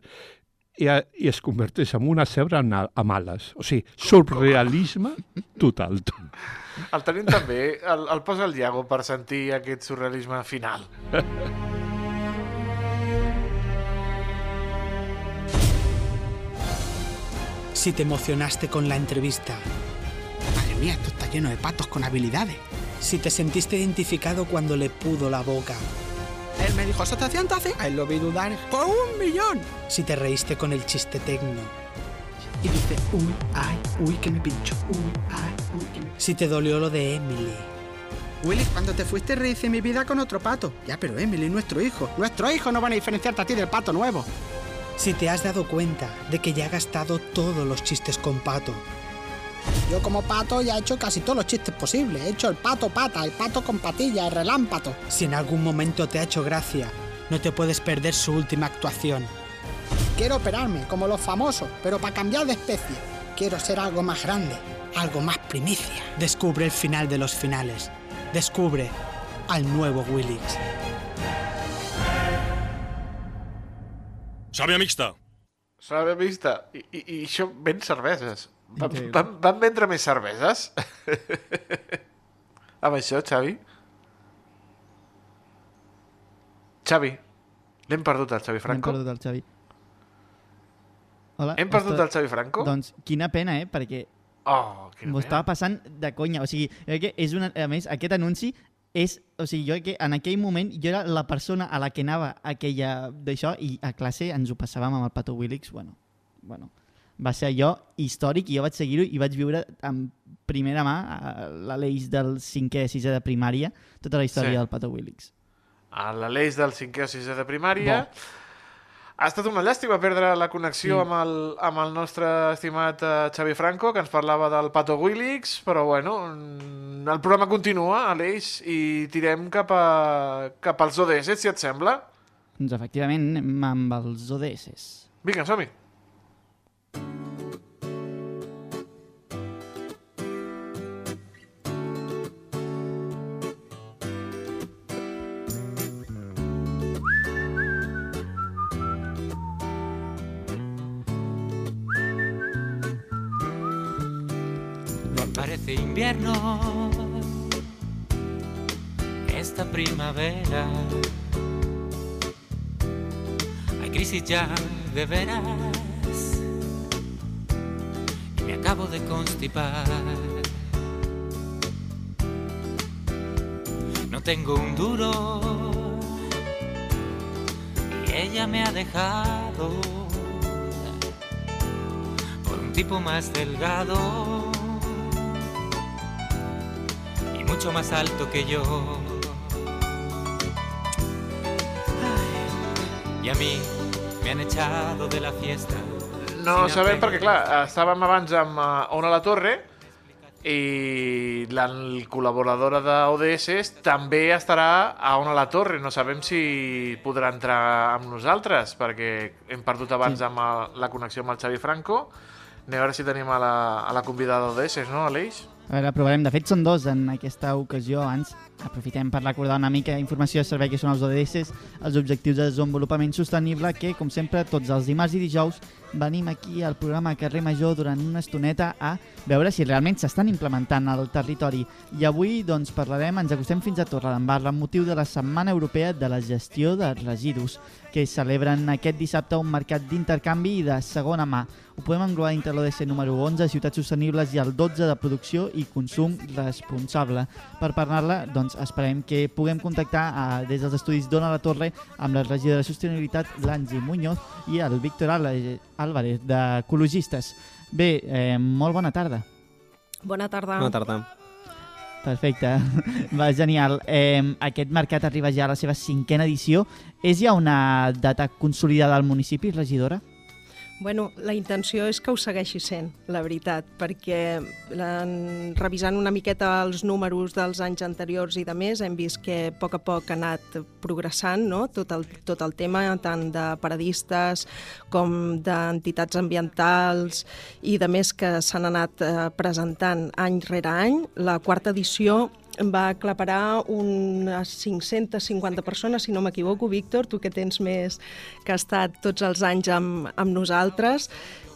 [SPEAKER 6] i, a- i es converteix en una cebra amb, a- amb ales. O sigui, surrealisme total.
[SPEAKER 2] El tenim també, el, el posa el Iago per sentir aquest surrealisme final.
[SPEAKER 9] Si te emocionaste con la entrevista. Madre mía, esto está lleno de patos con habilidades. Si te sentiste identificado cuando le pudo la boca. Él me dijo 700 hace. A él lo vi dudar por un millón. Si te reíste con el chiste tecno. Y dice, uy, ay, uy, que me pincho. Uy, ay, uy, que me Si te dolió lo de Emily. Willy, cuando te fuiste rehice mi vida con otro pato. Ya, pero Emily, nuestro hijo. Nuestro hijo no van a diferenciarte a ti del pato nuevo. Si te has dado cuenta de que ya ha gastado todos los chistes con pato. Yo como pato ya he hecho casi todos los chistes posibles. He hecho el pato pata, el pato con patilla, el relámpago. Si en algún momento te ha hecho gracia, no te puedes perder su última actuación. Quiero operarme, como los famosos, pero para cambiar de especie. Quiero ser algo más grande, algo más primicia. Descubre el final de los finales. Descubre al nuevo Willix.
[SPEAKER 7] Sàvia mixta.
[SPEAKER 2] S'ha vista. I, i, I això ven cerveses. Van, van, van vendre més cerveses? [laughs] Amb això, Xavi? Xavi, l'hem perdut el Xavi Franco?
[SPEAKER 3] perdut el Xavi. Hola,
[SPEAKER 2] Hem perdut
[SPEAKER 3] esto-
[SPEAKER 2] el Xavi Franco?
[SPEAKER 3] Doncs quina pena, eh? Perquè
[SPEAKER 2] Oh,
[SPEAKER 3] m'ho estava passant de conya. O sigui, que és una, a més, aquest anunci és... O sigui, jo que en aquell moment jo era la persona a la que anava aquella d'això i a classe ens ho passàvem amb el Pato Willix. Bueno, bueno, va ser allò històric i jo vaig seguir-ho i vaig viure en primera mà l'Aleix del 5è, 6è de primària tota la història
[SPEAKER 2] Sí.
[SPEAKER 3] del Pato Willix.
[SPEAKER 2] A l'Aleix del 5è o 6è de primària. Ha estat una llàstima perdre la connexió amb, el, amb el nostre estimat eh, Xavi Franco, que ens parlava del Pato Willix, però bueno, mm, el programa continua, Aleix, i tirem cap, a, cap als ODS, si et sembla.
[SPEAKER 3] Doncs efectivament amb els ODS.
[SPEAKER 2] Vinga, som-hi.
[SPEAKER 5] Parece invierno esta primavera. Hay crisis ya de veras acabo de constipar. No tengo un duro y ella me ha dejado por un tipo más delgado y mucho más alto que yo. Y a mí me han echado de la fiesta.
[SPEAKER 2] No
[SPEAKER 5] sin
[SPEAKER 2] sabem perquè, clar, estàvem abans amb uh, Ona la Torre i la col·laboradora d'ODS també estarà a on a la torre. No sabem si podrà entrar amb nosaltres, perquè hem perdut abans
[SPEAKER 3] Sí.
[SPEAKER 2] amb el, la connexió amb el Xavi Franco. Anem a veure si tenim a la, a la convidada d'ODS, no, Aleix?
[SPEAKER 3] A veure, provarem. De fet, són dos en aquesta ocasió. Abans aprofitem per recordar una mica informació de servei que són els ODS, els Objectius de Desenvolupament Sostenible, que, com sempre, tots els dimarts i dijous venim aquí al programa Carrer Major durant una estoneta a veure si realment s'estan implementant al territori. I avui doncs, parlarem, ens acostem fins a Torredembarra amb motiu de la Setmana Europea de la Gestió de Residus, que celebren aquest dissabte un mercat d'intercanvi i de segona mà. Ho podem englobar dintre l'ODC número 11, Ciutats Sostenibles, i el 12 de Producció i Consum Responsable. Per parlar-la, doncs, esperem que puguem contactar eh, des dels estudis d'Ona la Torre amb la regidora de Sostenibilitat, l'Angi Muñoz, i el Víctor Álvarez, d'Ecologistes. Bé, eh, molt bona tarda.
[SPEAKER 10] Bona tarda.
[SPEAKER 11] Bona tarda.
[SPEAKER 3] Perfecte, [laughs] va, genial. Eh, aquest mercat arriba ja a la seva cinquena edició. És ja una data consolidada al municipi, regidora?
[SPEAKER 10] Bueno, la intenció és que ho segueixi sent, la veritat, perquè en, revisant una miqueta els números dels anys anteriors i de més, hem vist que a poc a poc ha anat progressant no? tot, el, tot el tema, tant de paradistes com d'entitats ambientals i de més que s'han anat eh, presentant any rere any. La quarta edició va aclaparar unes 550 persones, si no m'equivoco, Víctor, tu que tens més que ha estat tots els anys amb, amb nosaltres.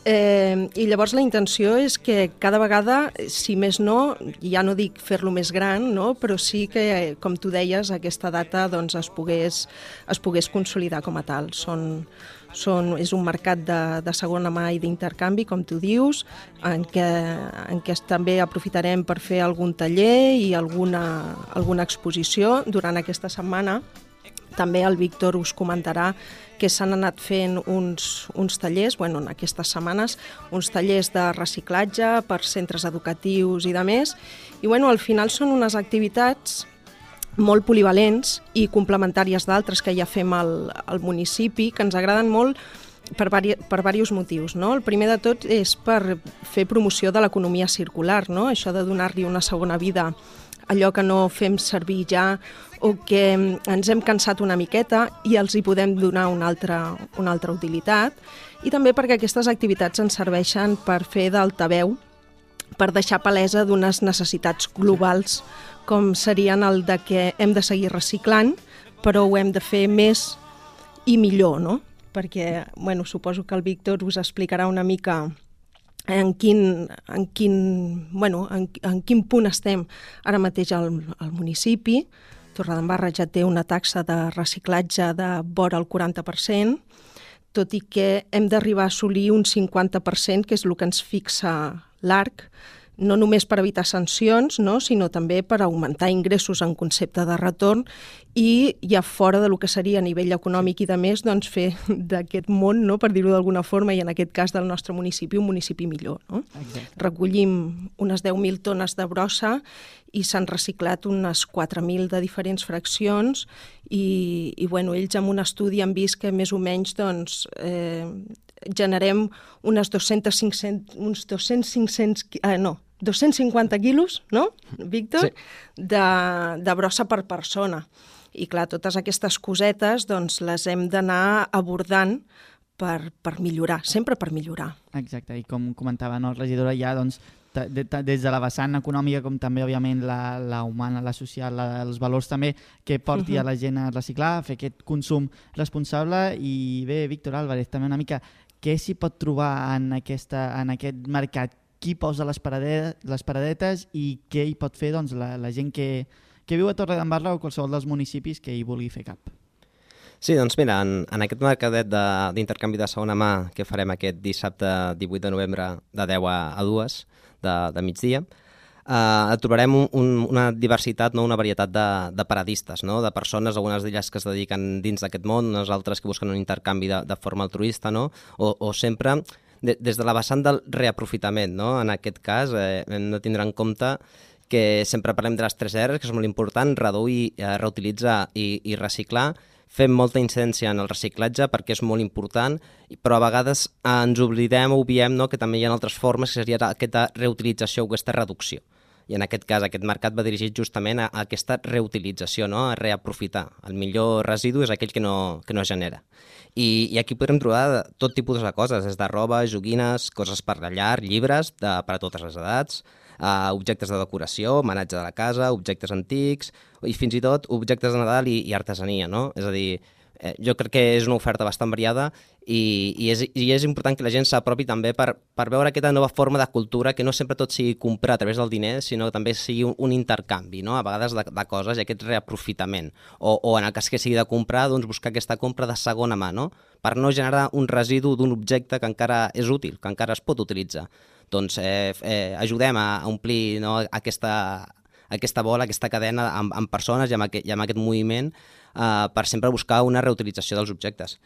[SPEAKER 10] Eh, I llavors la intenció és que cada vegada, si més no, ja no dic fer-lo més gran, no? però sí que, com tu deies, aquesta data doncs, es, pogués, es pogués consolidar com a tal. Són, són, és un mercat de, de segona mà i d'intercanvi, com tu dius, en què, en què també aprofitarem per fer algun taller i alguna, alguna exposició durant aquesta setmana. També el Víctor us comentarà que s'han anat fent uns, uns tallers, bueno, en aquestes setmanes, uns tallers de reciclatge per centres educatius i de més. I bueno, al final són unes activitats molt polivalents i complementàries d'altres que ja fem al, al municipi, que ens agraden molt per, vari, per diversos motius. No? El primer de tot és per fer promoció de l'economia circular, no? això de donar-li una segona vida allò que no fem servir ja o que ens hem cansat una miqueta i els hi podem donar una altra, una altra utilitat. I també perquè aquestes activitats ens serveixen per fer d'altaveu, per deixar palesa d'unes necessitats globals com serien el de que hem de seguir reciclant, però ho hem de fer més i millor, no? Perquè, bueno, suposo que el Víctor us explicarà una mica en quin, en quin, bueno, en, en quin punt estem ara mateix al, al municipi. Torredembarra ja té una taxa de reciclatge de vora el 40%, tot i que hem d'arribar a assolir un 50%, que és el que ens fixa l'ARC, no només per evitar sancions, no? sinó també per augmentar ingressos en concepte de retorn i ja fora de lo que seria a nivell econòmic i de més, doncs fer d'aquest món, no? per dir-ho d'alguna forma, i en aquest cas del nostre municipi, un municipi millor. No?
[SPEAKER 3] Exacte.
[SPEAKER 10] Recollim unes 10.000 tones de brossa i s'han reciclat unes 4.000 de diferents fraccions i, i bueno, ells amb un estudi han vist que més o menys doncs, eh, generem unes 200, 500, uns 200, 500, qui- eh, no, 250 quilos, no, Víctor?
[SPEAKER 11] Sí.
[SPEAKER 10] De, de brossa per persona. I clar, totes aquestes cosetes doncs, les hem d'anar abordant per, per millorar, sempre per millorar.
[SPEAKER 3] Exacte, i com comentava no, la regidora, ja doncs, des de la vessant econòmica com també, òbviament, la, la humana, la social, la, els valors també que porti
[SPEAKER 10] Mhm.
[SPEAKER 3] a la gent a reciclar, a fer aquest consum responsable i bé, Víctor Álvarez, també una mica què s'hi pot trobar en, aquesta, en aquest mercat? Qui posa les, paradetes, les paradetes i què hi pot fer doncs, la, la gent que, que viu a Torredembarra o qualsevol dels municipis que hi vulgui fer cap?
[SPEAKER 11] Sí, doncs mira, en, en aquest mercadet de- d'intercanvi de, de segona mà que farem aquest dissabte 18 de novembre de 10 a, a 2 de, de migdia, eh, trobarem un, un, una diversitat, no? una varietat de, de paradistes, no? de persones, algunes d'elles que es dediqen dins d'aquest món, unes altres que busquen un intercanvi de, de forma altruista, no? o, o sempre de, des de la vessant del reaprofitament. No? En aquest cas eh, hem de tindre en compte que sempre parlem de les tres R's, que és molt important, reduir, eh, reutilitzar i, i reciclar, fem molta incidència en el reciclatge perquè és molt important, però a vegades ens oblidem obviem no, que també hi ha altres formes, que seria aquesta reutilització o aquesta reducció. I en aquest cas, aquest mercat va dirigit justament a, a aquesta reutilització, no? a reaprofitar. El millor residu és aquell que no, que no genera. I, I aquí podrem trobar tot tipus de coses, des de roba, joguines, coses per la llar, llibres de, per a totes les edats, uh, objectes de decoració, homenatge de la casa, objectes antics i fins i tot objectes de Nadal i, i artesania, no? És a dir, eh, jo crec que és una oferta bastant variada i, i, és, i és important que la gent s'apropi també per, per veure aquesta nova forma de cultura que no sempre tot sigui comprar a través del diner, sinó que també sigui un, un intercanvi, no? a vegades de, de coses i aquest reaprofitament. O, o en el cas que sigui de comprar, doncs buscar aquesta compra de segona mà, no? per no generar un residu d'un objecte que encara és útil, que encara es pot utilitzar. Doncs eh, eh, ajudem a, a omplir no, aquesta, aquesta bola, aquesta cadena amb, amb persones i amb, aquest, i amb aquest moviment eh, per sempre buscar una reutilització dels objectes.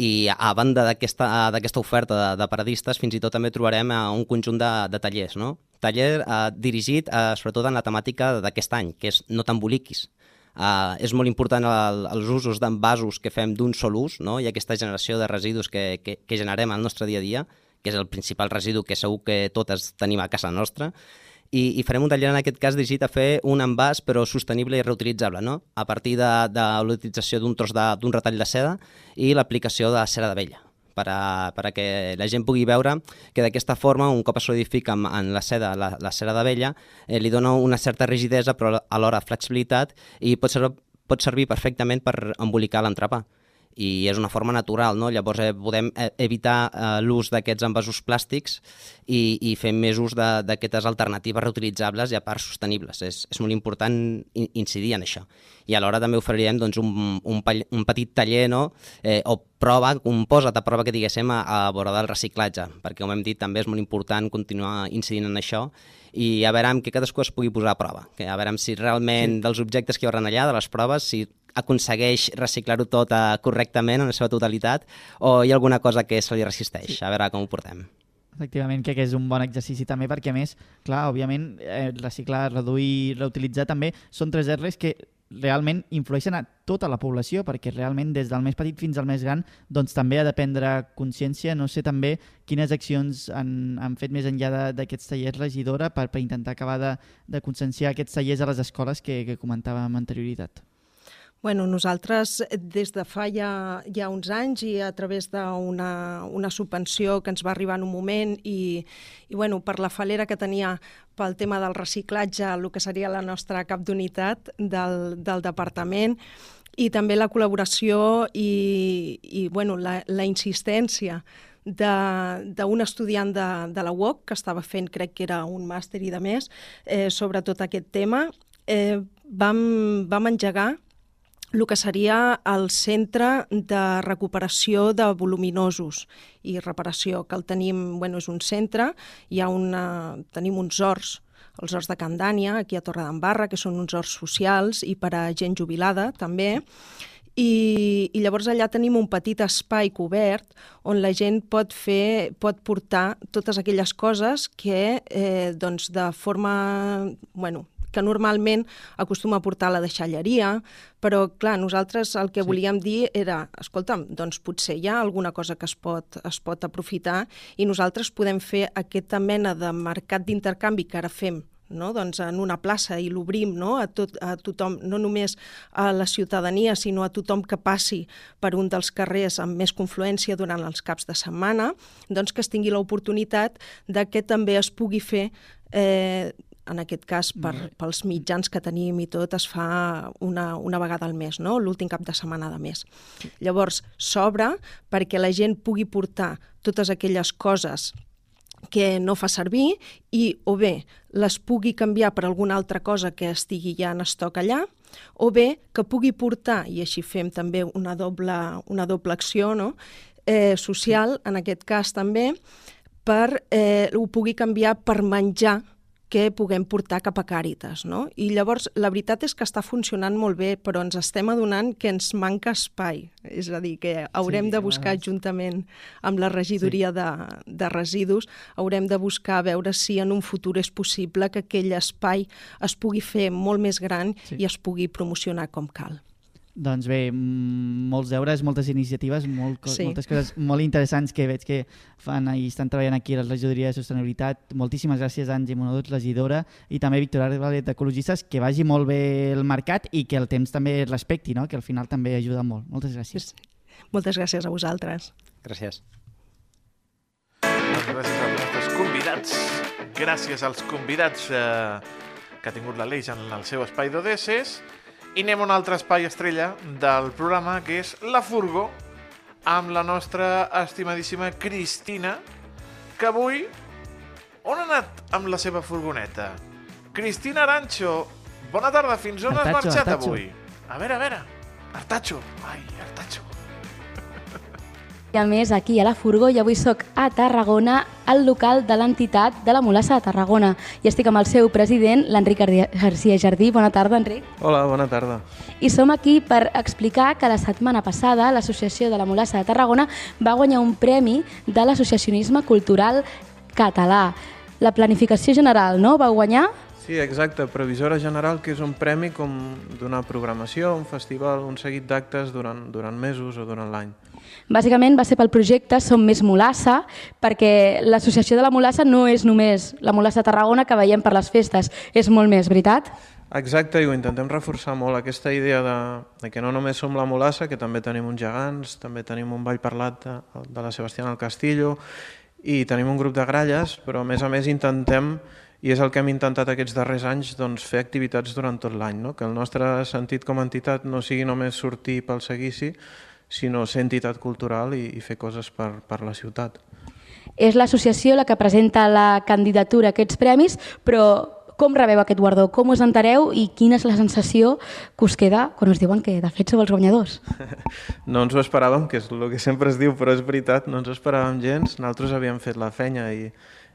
[SPEAKER 11] I a banda d'aquesta oferta de, de paradistes, fins i tot també trobarem uh, un conjunt de, de tallers, no? Taller uh, dirigit uh, sobretot en la temàtica d'aquest any, que és no t'emboliquis. Uh, és molt important el, els usos d'envasos que fem d'un sol ús no? i aquesta generació de residus que, que, que generem al nostre dia a dia, que és el principal residu que segur que totes tenim a casa nostra, i, i farem un taller en aquest cas dirigit a fer un envàs però sostenible i reutilitzable, no? a partir de, de l'utilització d'un tros d'un retall de seda i l'aplicació de cera d'abella per a, per a que la gent pugui veure que d'aquesta forma, un cop es solidifica en, en la seda, la, la cera d'abella, eh, li dona una certa rigidesa però alhora flexibilitat i pot, ser, pot servir perfectament per embolicar l'entrepà i és una forma natural, no? llavors eh, podem eh, evitar eh, l'ús d'aquests envasos plàstics i, i fer més ús d'aquestes alternatives reutilitzables i a part sostenibles. És, és molt important incidir en això. I alhora també oferirem doncs, un, un, un petit taller no? eh, o prova, un posa't a prova que diguéssim a, a vora del reciclatge, perquè com hem dit també és molt important continuar incidint en això i a veure que cadascú es pugui posar a prova, que a veure si realment sí. dels objectes que hi haurà allà, de les proves, si aconsegueix reciclar-ho tot uh, correctament en la seva totalitat o hi ha alguna cosa que se li resisteix? Sí. A veure com ho portem.
[SPEAKER 3] Efectivament, que és un bon exercici també perquè, a més, clar, òbviament, eh, reciclar, reduir, reutilitzar també són tres R's que realment influeixen a tota la població, perquè realment des del més petit fins al més gran doncs també ha de prendre consciència, no sé també quines accions han, han fet més enllà d'aquests tallers regidora per, per intentar acabar de, de conscienciar aquests tallers a les escoles que, que comentàvem amb anterioritat.
[SPEAKER 10] Bueno, nosaltres des de fa ja, ja uns anys i a través d'una una subvenció que ens va arribar en un moment i, i bueno, per la falera que tenia pel tema del reciclatge, el que seria la nostra cap d'unitat del, del departament, i també la col·laboració i, i bueno, la, la insistència d'un estudiant de, de la UOC que estava fent, crec que era un màster i de més, eh, sobre tot aquest tema, eh, vam, vam engegar el que seria el centre de recuperació de voluminosos i reparació, que el tenim, bueno, és un centre, hi ha una, tenim uns horts, els horts de Can Dània, aquí a Torre d'Embarra, que són uns horts socials i per a gent jubilada també, i, i llavors allà tenim un petit espai cobert on la gent pot fer, pot portar totes aquelles coses que eh, doncs de forma, bueno, que normalment acostuma a portar la deixalleria, però clar, nosaltres el que sí. volíem dir era, escolta'm, doncs potser hi ha alguna cosa que es pot, es pot aprofitar i nosaltres podem fer aquesta mena de mercat d'intercanvi que ara fem no? doncs en una plaça i l'obrim no? a, tot, a tothom, no només a la ciutadania, sinó a tothom que passi per un dels carrers amb més confluència durant els caps de setmana, doncs que es tingui l'oportunitat de que també es pugui fer eh, en aquest cas per, pels mitjans que tenim i tot, es fa una, una vegada al mes, no? l'últim cap de setmana de mes. Llavors, s'obre perquè la gent pugui portar totes aquelles coses que no fa servir i o bé les pugui canviar per alguna altra cosa que estigui ja en estoc allà, o bé que pugui portar, i així fem també una doble, una doble acció no? eh, social, en aquest cas també, per eh, ho pugui canviar per menjar que puguem portar cap a Càritas. No? I llavors, la veritat és que està funcionant molt bé, però ens estem adonant que ens manca espai. És a dir, que haurem sí, de buscar vegades... juntament amb la regidoria sí. de, de residus, haurem de buscar veure si en un futur és possible que aquell espai es pugui fer molt més gran sí. i es pugui promocionar com cal.
[SPEAKER 3] Doncs bé, molts deures, moltes iniciatives, molt, co-
[SPEAKER 10] Sí.
[SPEAKER 3] moltes coses molt interessants que veig que fan i estan treballant aquí a la regidoria de sostenibilitat. Moltíssimes gràcies a Angie Monodut, regidora, i també Víctor Álvarez d'Ecologistes, que vagi molt bé el mercat i que el temps també es respecti, no? que al final també ajuda molt. Moltes gràcies.
[SPEAKER 10] Moltes gràcies a vosaltres.
[SPEAKER 11] Gràcies.
[SPEAKER 2] Doncs gràcies als nostres convidats, gràcies als convidats eh, que ha tingut l'Aleix en el seu espai d'Odesses, i anem a un altre espai estrella del programa, que és La Furgo, amb la nostra estimadíssima Cristina, que avui... On ha anat amb la seva furgoneta? Cristina Arancho, bona tarda, fins on has marxat avui? A veure, a veure, Artacho, ai, Artacho.
[SPEAKER 12] I a més, aquí a la Furgó i avui sóc a Tarragona, al local de l'entitat de la Molassa de Tarragona. I estic amb el seu president, l'Enric Garcia Jardí. Bona tarda, Enric.
[SPEAKER 13] Hola, bona tarda.
[SPEAKER 12] I som aquí per explicar que la setmana passada l'Associació de la Molassa de Tarragona va guanyar un premi de l'associacionisme cultural català. La planificació general, no?, va guanyar?
[SPEAKER 13] Sí, exacte, Previsora General, que és un premi com donar programació, un festival, un seguit d'actes durant, durant mesos o durant l'any.
[SPEAKER 12] Bàsicament va ser pel projecte Som més Molassa, perquè l'associació de la Molassa no és només la Molassa Tarragona que veiem per les festes, és molt més, veritat?
[SPEAKER 13] Exacte, i ho intentem reforçar molt, aquesta idea de, de que no només som la Molassa, que també tenim uns gegants, també tenim un ball parlat de, de la Sebastiana al Castillo, i tenim un grup de gralles, però a més a més intentem, i és el que hem intentat aquests darrers anys, doncs, fer activitats durant tot l'any, no? que el nostre sentit com a entitat no sigui només sortir pel seguici, sinó ser entitat cultural i, i fer coses per, per la ciutat.
[SPEAKER 12] És l'associació la que presenta la candidatura a aquests premis, però com rebeu aquest guardó? Com us entereu i quina és la sensació que us queda quan us diuen que de fet sou els guanyadors? [laughs]
[SPEAKER 13] No ens ho esperàvem, que és el que sempre es diu, però és veritat, no ens ho esperàvem gens. Nosaltres havíem fet la feina i,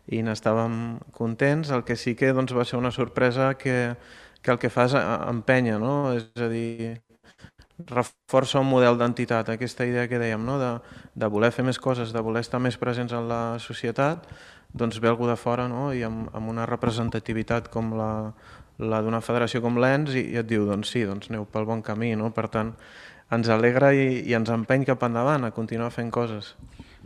[SPEAKER 13] i n'estàvem contents. El que sí que doncs, va ser una sorpresa que, que el que fa és empènyer, no? és a dir, reforça un model d'entitat, aquesta idea que dèiem, no? de, de voler fer més coses, de voler estar més presents en la societat, doncs ve algú de fora no? i amb, amb una representativitat com la, la d'una federació com l'ENS i, i et diu, doncs sí, doncs aneu pel bon camí. No? Per tant, ens alegra i, i ens empeny cap endavant a continuar fent coses.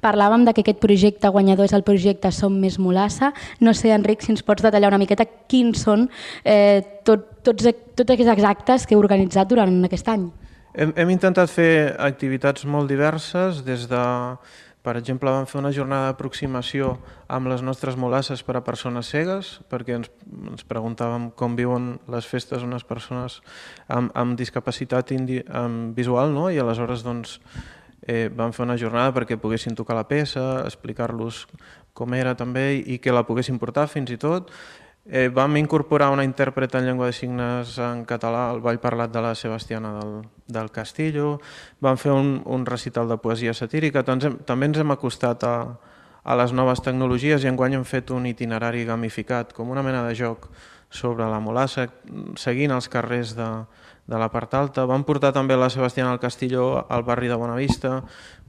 [SPEAKER 12] Parlàvem de que aquest projecte guanyador és el projecte Som més Molassa. No sé, Enric, si ens pots detallar una miqueta quins són eh, tot, tots, tots aquests actes que heu organitzat durant aquest any.
[SPEAKER 13] Hem, hem intentat fer activitats molt diverses, des de, per exemple, vam fer una jornada d'aproximació amb les nostres molasses per a persones cegues, perquè ens, ens preguntàvem com viuen les festes unes persones amb, amb discapacitat indi, amb visual, no? i aleshores doncs, eh, vam fer una jornada perquè poguessin tocar la peça, explicar-los com era també i que la poguessin portar fins i tot. Eh, vam incorporar una intèrpreta en llengua de signes en català al Ball Parlat de la Sebastiana del, del Castillo, vam fer un, un recital de poesia satírica, doncs hem, també ens hem acostat a, a les noves tecnologies i enguany hem fet un itinerari gamificat, com una mena de joc sobre la molassa, seguint els carrers de, de la part alta. Vam portar també la Sebastiana al Castillo al barri de Bonavista,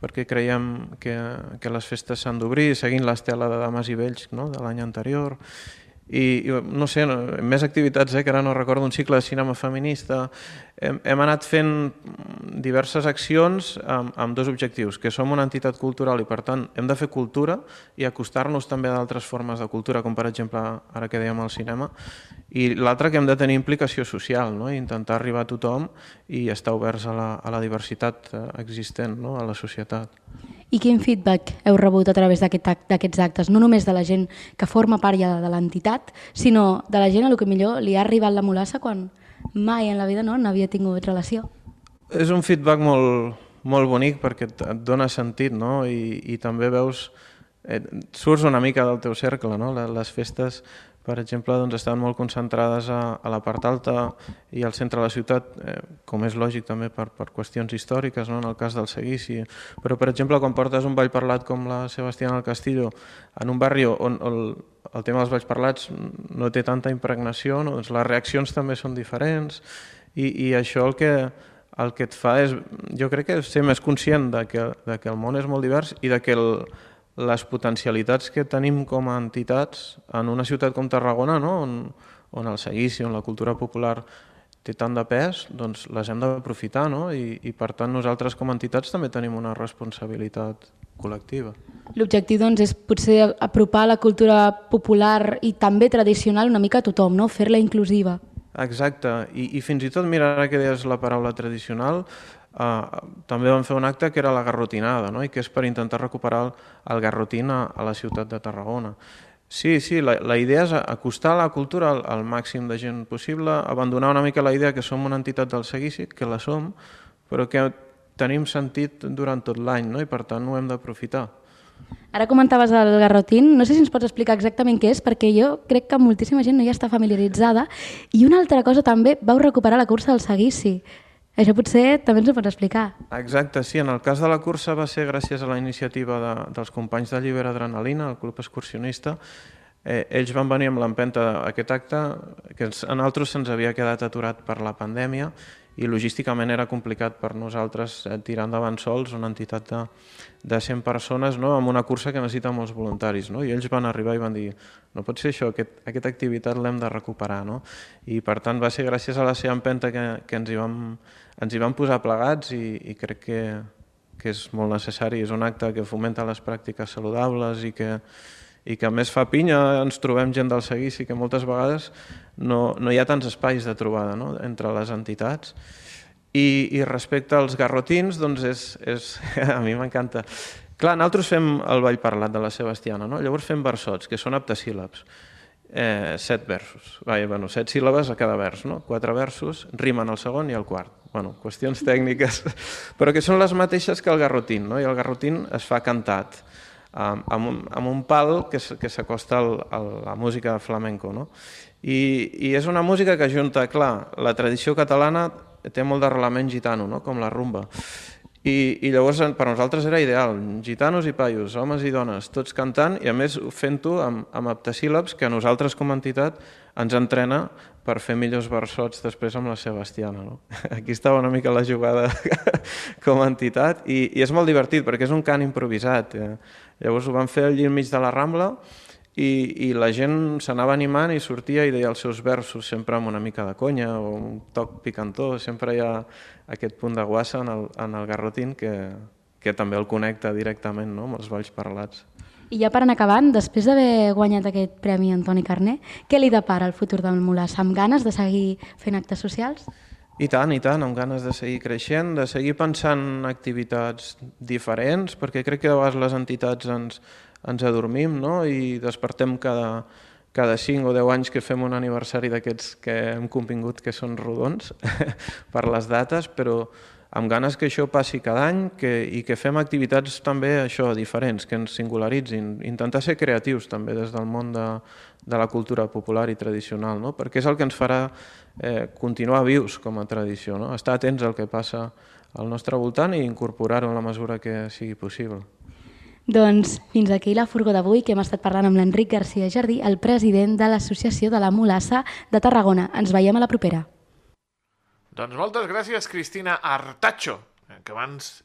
[SPEAKER 13] perquè creiem que, que les festes s'han d'obrir, seguint l'estela de Dames i Vells no? de l'any anterior. I, i no sé, no, més activitats, eh, que ara no recordo, un cicle de cinema feminista. Hem, hem anat fent diverses accions amb, amb dos objectius, que som una entitat cultural i per tant hem de fer cultura i acostar-nos també a d'altres formes de cultura, com per exemple ara que dèiem el cinema, i l'altre que hem de tenir implicació social, no? I intentar arribar a tothom i estar oberts a la, a la diversitat eh, existent no? a la societat.
[SPEAKER 12] I quin feedback heu rebut a través d'aquest act- d'aquests actes? No només de la gent que forma part ja de l'entitat, sinó de la gent a lo que millor li ha arribat la molassa quan mai en la vida no n'havia tingut relació.
[SPEAKER 13] És un feedback molt, molt bonic perquè et, et dona sentit no? I, i també veus, eh, surts una mica del teu cercle. No? Les, festes, per exemple, doncs, estan molt concentrades a, a la part alta i al centre de la ciutat, eh, com és lògic també per, per qüestions històriques, no? en el cas del seguici. Però, per exemple, quan portes un ball parlat com la Sebastiana al Castillo en un barri on el, el tema dels balls parlats no té tanta impregnació, no? doncs les reaccions també són diferents i, i això el que, el que et fa és, jo crec que ser més conscient de que, de que el món és molt divers i de que el, les potencialitats que tenim com a entitats en una ciutat com Tarragona, no? on, on el seguici, on la cultura popular té tant de pes, doncs les hem d'aprofitar, no? I, I per tant nosaltres com a entitats també tenim una responsabilitat col·lectiva.
[SPEAKER 12] L'objectiu doncs, és potser apropar la cultura popular i també tradicional una mica a tothom, no? fer-la inclusiva.
[SPEAKER 13] Exacte, I, i fins i tot, mira, ara que deies la paraula tradicional, eh, també vam fer un acte que era la garrotinada, no? i que és per intentar recuperar el, el garrotín a, a la ciutat de Tarragona. Sí, sí, la, la idea és acostar la cultura al, al màxim de gent possible, abandonar una mica la idea que som una entitat del seguici, que la som, però que tenim sentit durant tot l'any, no? i per tant ho hem d'aprofitar.
[SPEAKER 12] Ara comentaves el garrotín, no sé si ens pots explicar exactament què és, perquè jo crec que moltíssima gent no hi està familiaritzada. I una altra cosa també, vau recuperar la cursa del seguici. Això potser també ens ho pots explicar.
[SPEAKER 13] Exacte, sí. En el cas de la cursa va ser gràcies a la iniciativa de, dels companys de Lliber Adrenalina, el club excursionista. Eh, ells van venir amb l'empenta d'aquest acte, que a nosaltres se'ns havia quedat aturat per la pandèmia i logísticament era complicat per nosaltres eh, tirar endavant sols una entitat de, de 100 persones no? amb una cursa que necessita molts voluntaris. No? I ells van arribar i van dir no pot ser això, aquest, aquesta activitat l'hem de recuperar. No? I per tant va ser gràcies a la seva empenta que, que ens hi vam ens hi vam posar plegats i, i crec que, que és molt necessari. És un acte que fomenta les pràctiques saludables i que, i que més fa pinya, ens trobem gent del seguici que moltes vegades no, no hi ha tants espais de trobada no? entre les entitats. I, I respecte als garrotins, doncs és, és, [laughs] a mi m'encanta. Clar, nosaltres fem el ball parlat de la Sebastiana, no? llavors fem versots, que són aptasíl·labs eh, set versos. Vaja, bueno, set síl·labes a cada vers, no? Quatre versos, rimen el segon i el quart. Bueno, [laughs] qüestions tècniques, però que són les mateixes que el garrotín, no? I el garrotín es fa cantat amb, un, amb un pal que, que s'acosta a la música flamenco, no? I, I és una música que junta, clar, la tradició catalana té molt d'arrelament gitano, no? com la rumba, i, I llavors per nosaltres era ideal, gitanos i paios, homes i dones, tots cantant i a més fent-ho amb, amb aptasíl·labs que a nosaltres com a entitat ens entrena per fer millors versots després amb la Sebastiana. No? [laughs] Aquí estava una mica la jugada [laughs] com a entitat i, i és molt divertit perquè és un cant improvisat. Eh? Llavors ho vam fer al llit mig de la Rambla i, i la gent s'anava animant i sortia i deia els seus versos sempre amb una mica de conya o un toc picantó, sempre hi ha aquest punt de guassa en el, en el garrotín que, que també el connecta directament no? amb els balls parlats.
[SPEAKER 12] I ja per anar acabant, després d'haver guanyat aquest premi Antoni Carné, què li depara el futur del Molàs? Amb ganes de seguir fent actes socials?
[SPEAKER 13] I tant, i tant, amb ganes de seguir creixent, de seguir pensant activitats diferents, perquè crec que a vegades les entitats ens, ens adormim no? i despertem cada, cada 5 o 10 anys que fem un aniversari d'aquests que hem convingut que són rodons [laughs] per les dates, però amb ganes que això passi cada any que, i que fem activitats també això diferents, que ens singularitzin, intentar ser creatius també des del món de, de la cultura popular i tradicional, no? perquè és el que ens farà eh, continuar vius com a tradició, no? estar atents al que passa al nostre voltant i incorporar-ho en la mesura que sigui possible.
[SPEAKER 12] Doncs fins aquí la furgó d'avui que hem estat parlant amb l'Enric García Jardí, el president de l'Associació de la Mulassa de Tarragona. Ens veiem a la propera.
[SPEAKER 2] Doncs moltes gràcies, Cristina Artacho, que abans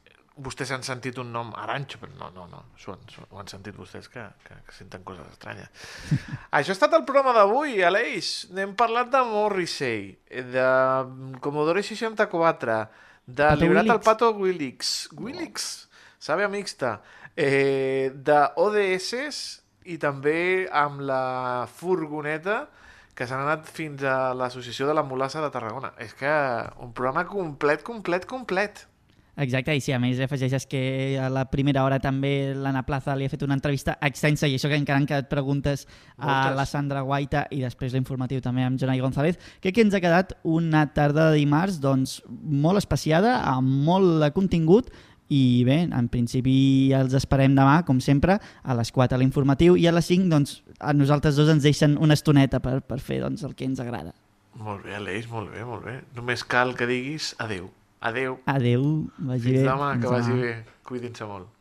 [SPEAKER 2] vostès han sentit un nom Arancho, però no, no, no, ho han, ho han sentit vostès que, que, que senten coses estranyes. [laughs] Això ha estat el programa d'avui, Aleix. Hem parlat de Morrissey, de Commodore 64, de
[SPEAKER 3] Pato
[SPEAKER 2] Librat al
[SPEAKER 3] Willix.
[SPEAKER 2] Pato Willix, Willix, sabe mixta, eh, de ODS i també amb la furgoneta que s'han anat fins a l'Associació de la Mulassa de Tarragona. És que un programa complet, complet, complet.
[SPEAKER 3] Exacte, i si a més afegeixes que a la primera hora també l'Anna Plaza li ha fet una entrevista extensa i això que encara han quedat preguntes a
[SPEAKER 2] Moltes.
[SPEAKER 3] la Sandra Guaita i després l'informatiu també amb Jonai González, crec que ens ha quedat una tarda de dimarts doncs, molt especiada, amb molt de contingut i bé, en principi els esperem demà, com sempre, a les 4 a l'informatiu i a les 5 doncs, a nosaltres dos ens deixen una estoneta per, per fer doncs, el que ens agrada.
[SPEAKER 2] Molt bé, Aleix, molt bé, molt bé. Només cal que diguis adeu. Adeu.
[SPEAKER 3] Adeu, vagi
[SPEAKER 2] Fins
[SPEAKER 3] bé.
[SPEAKER 2] demà, que
[SPEAKER 3] Fins
[SPEAKER 2] vagi bé. Cuidin-se molt.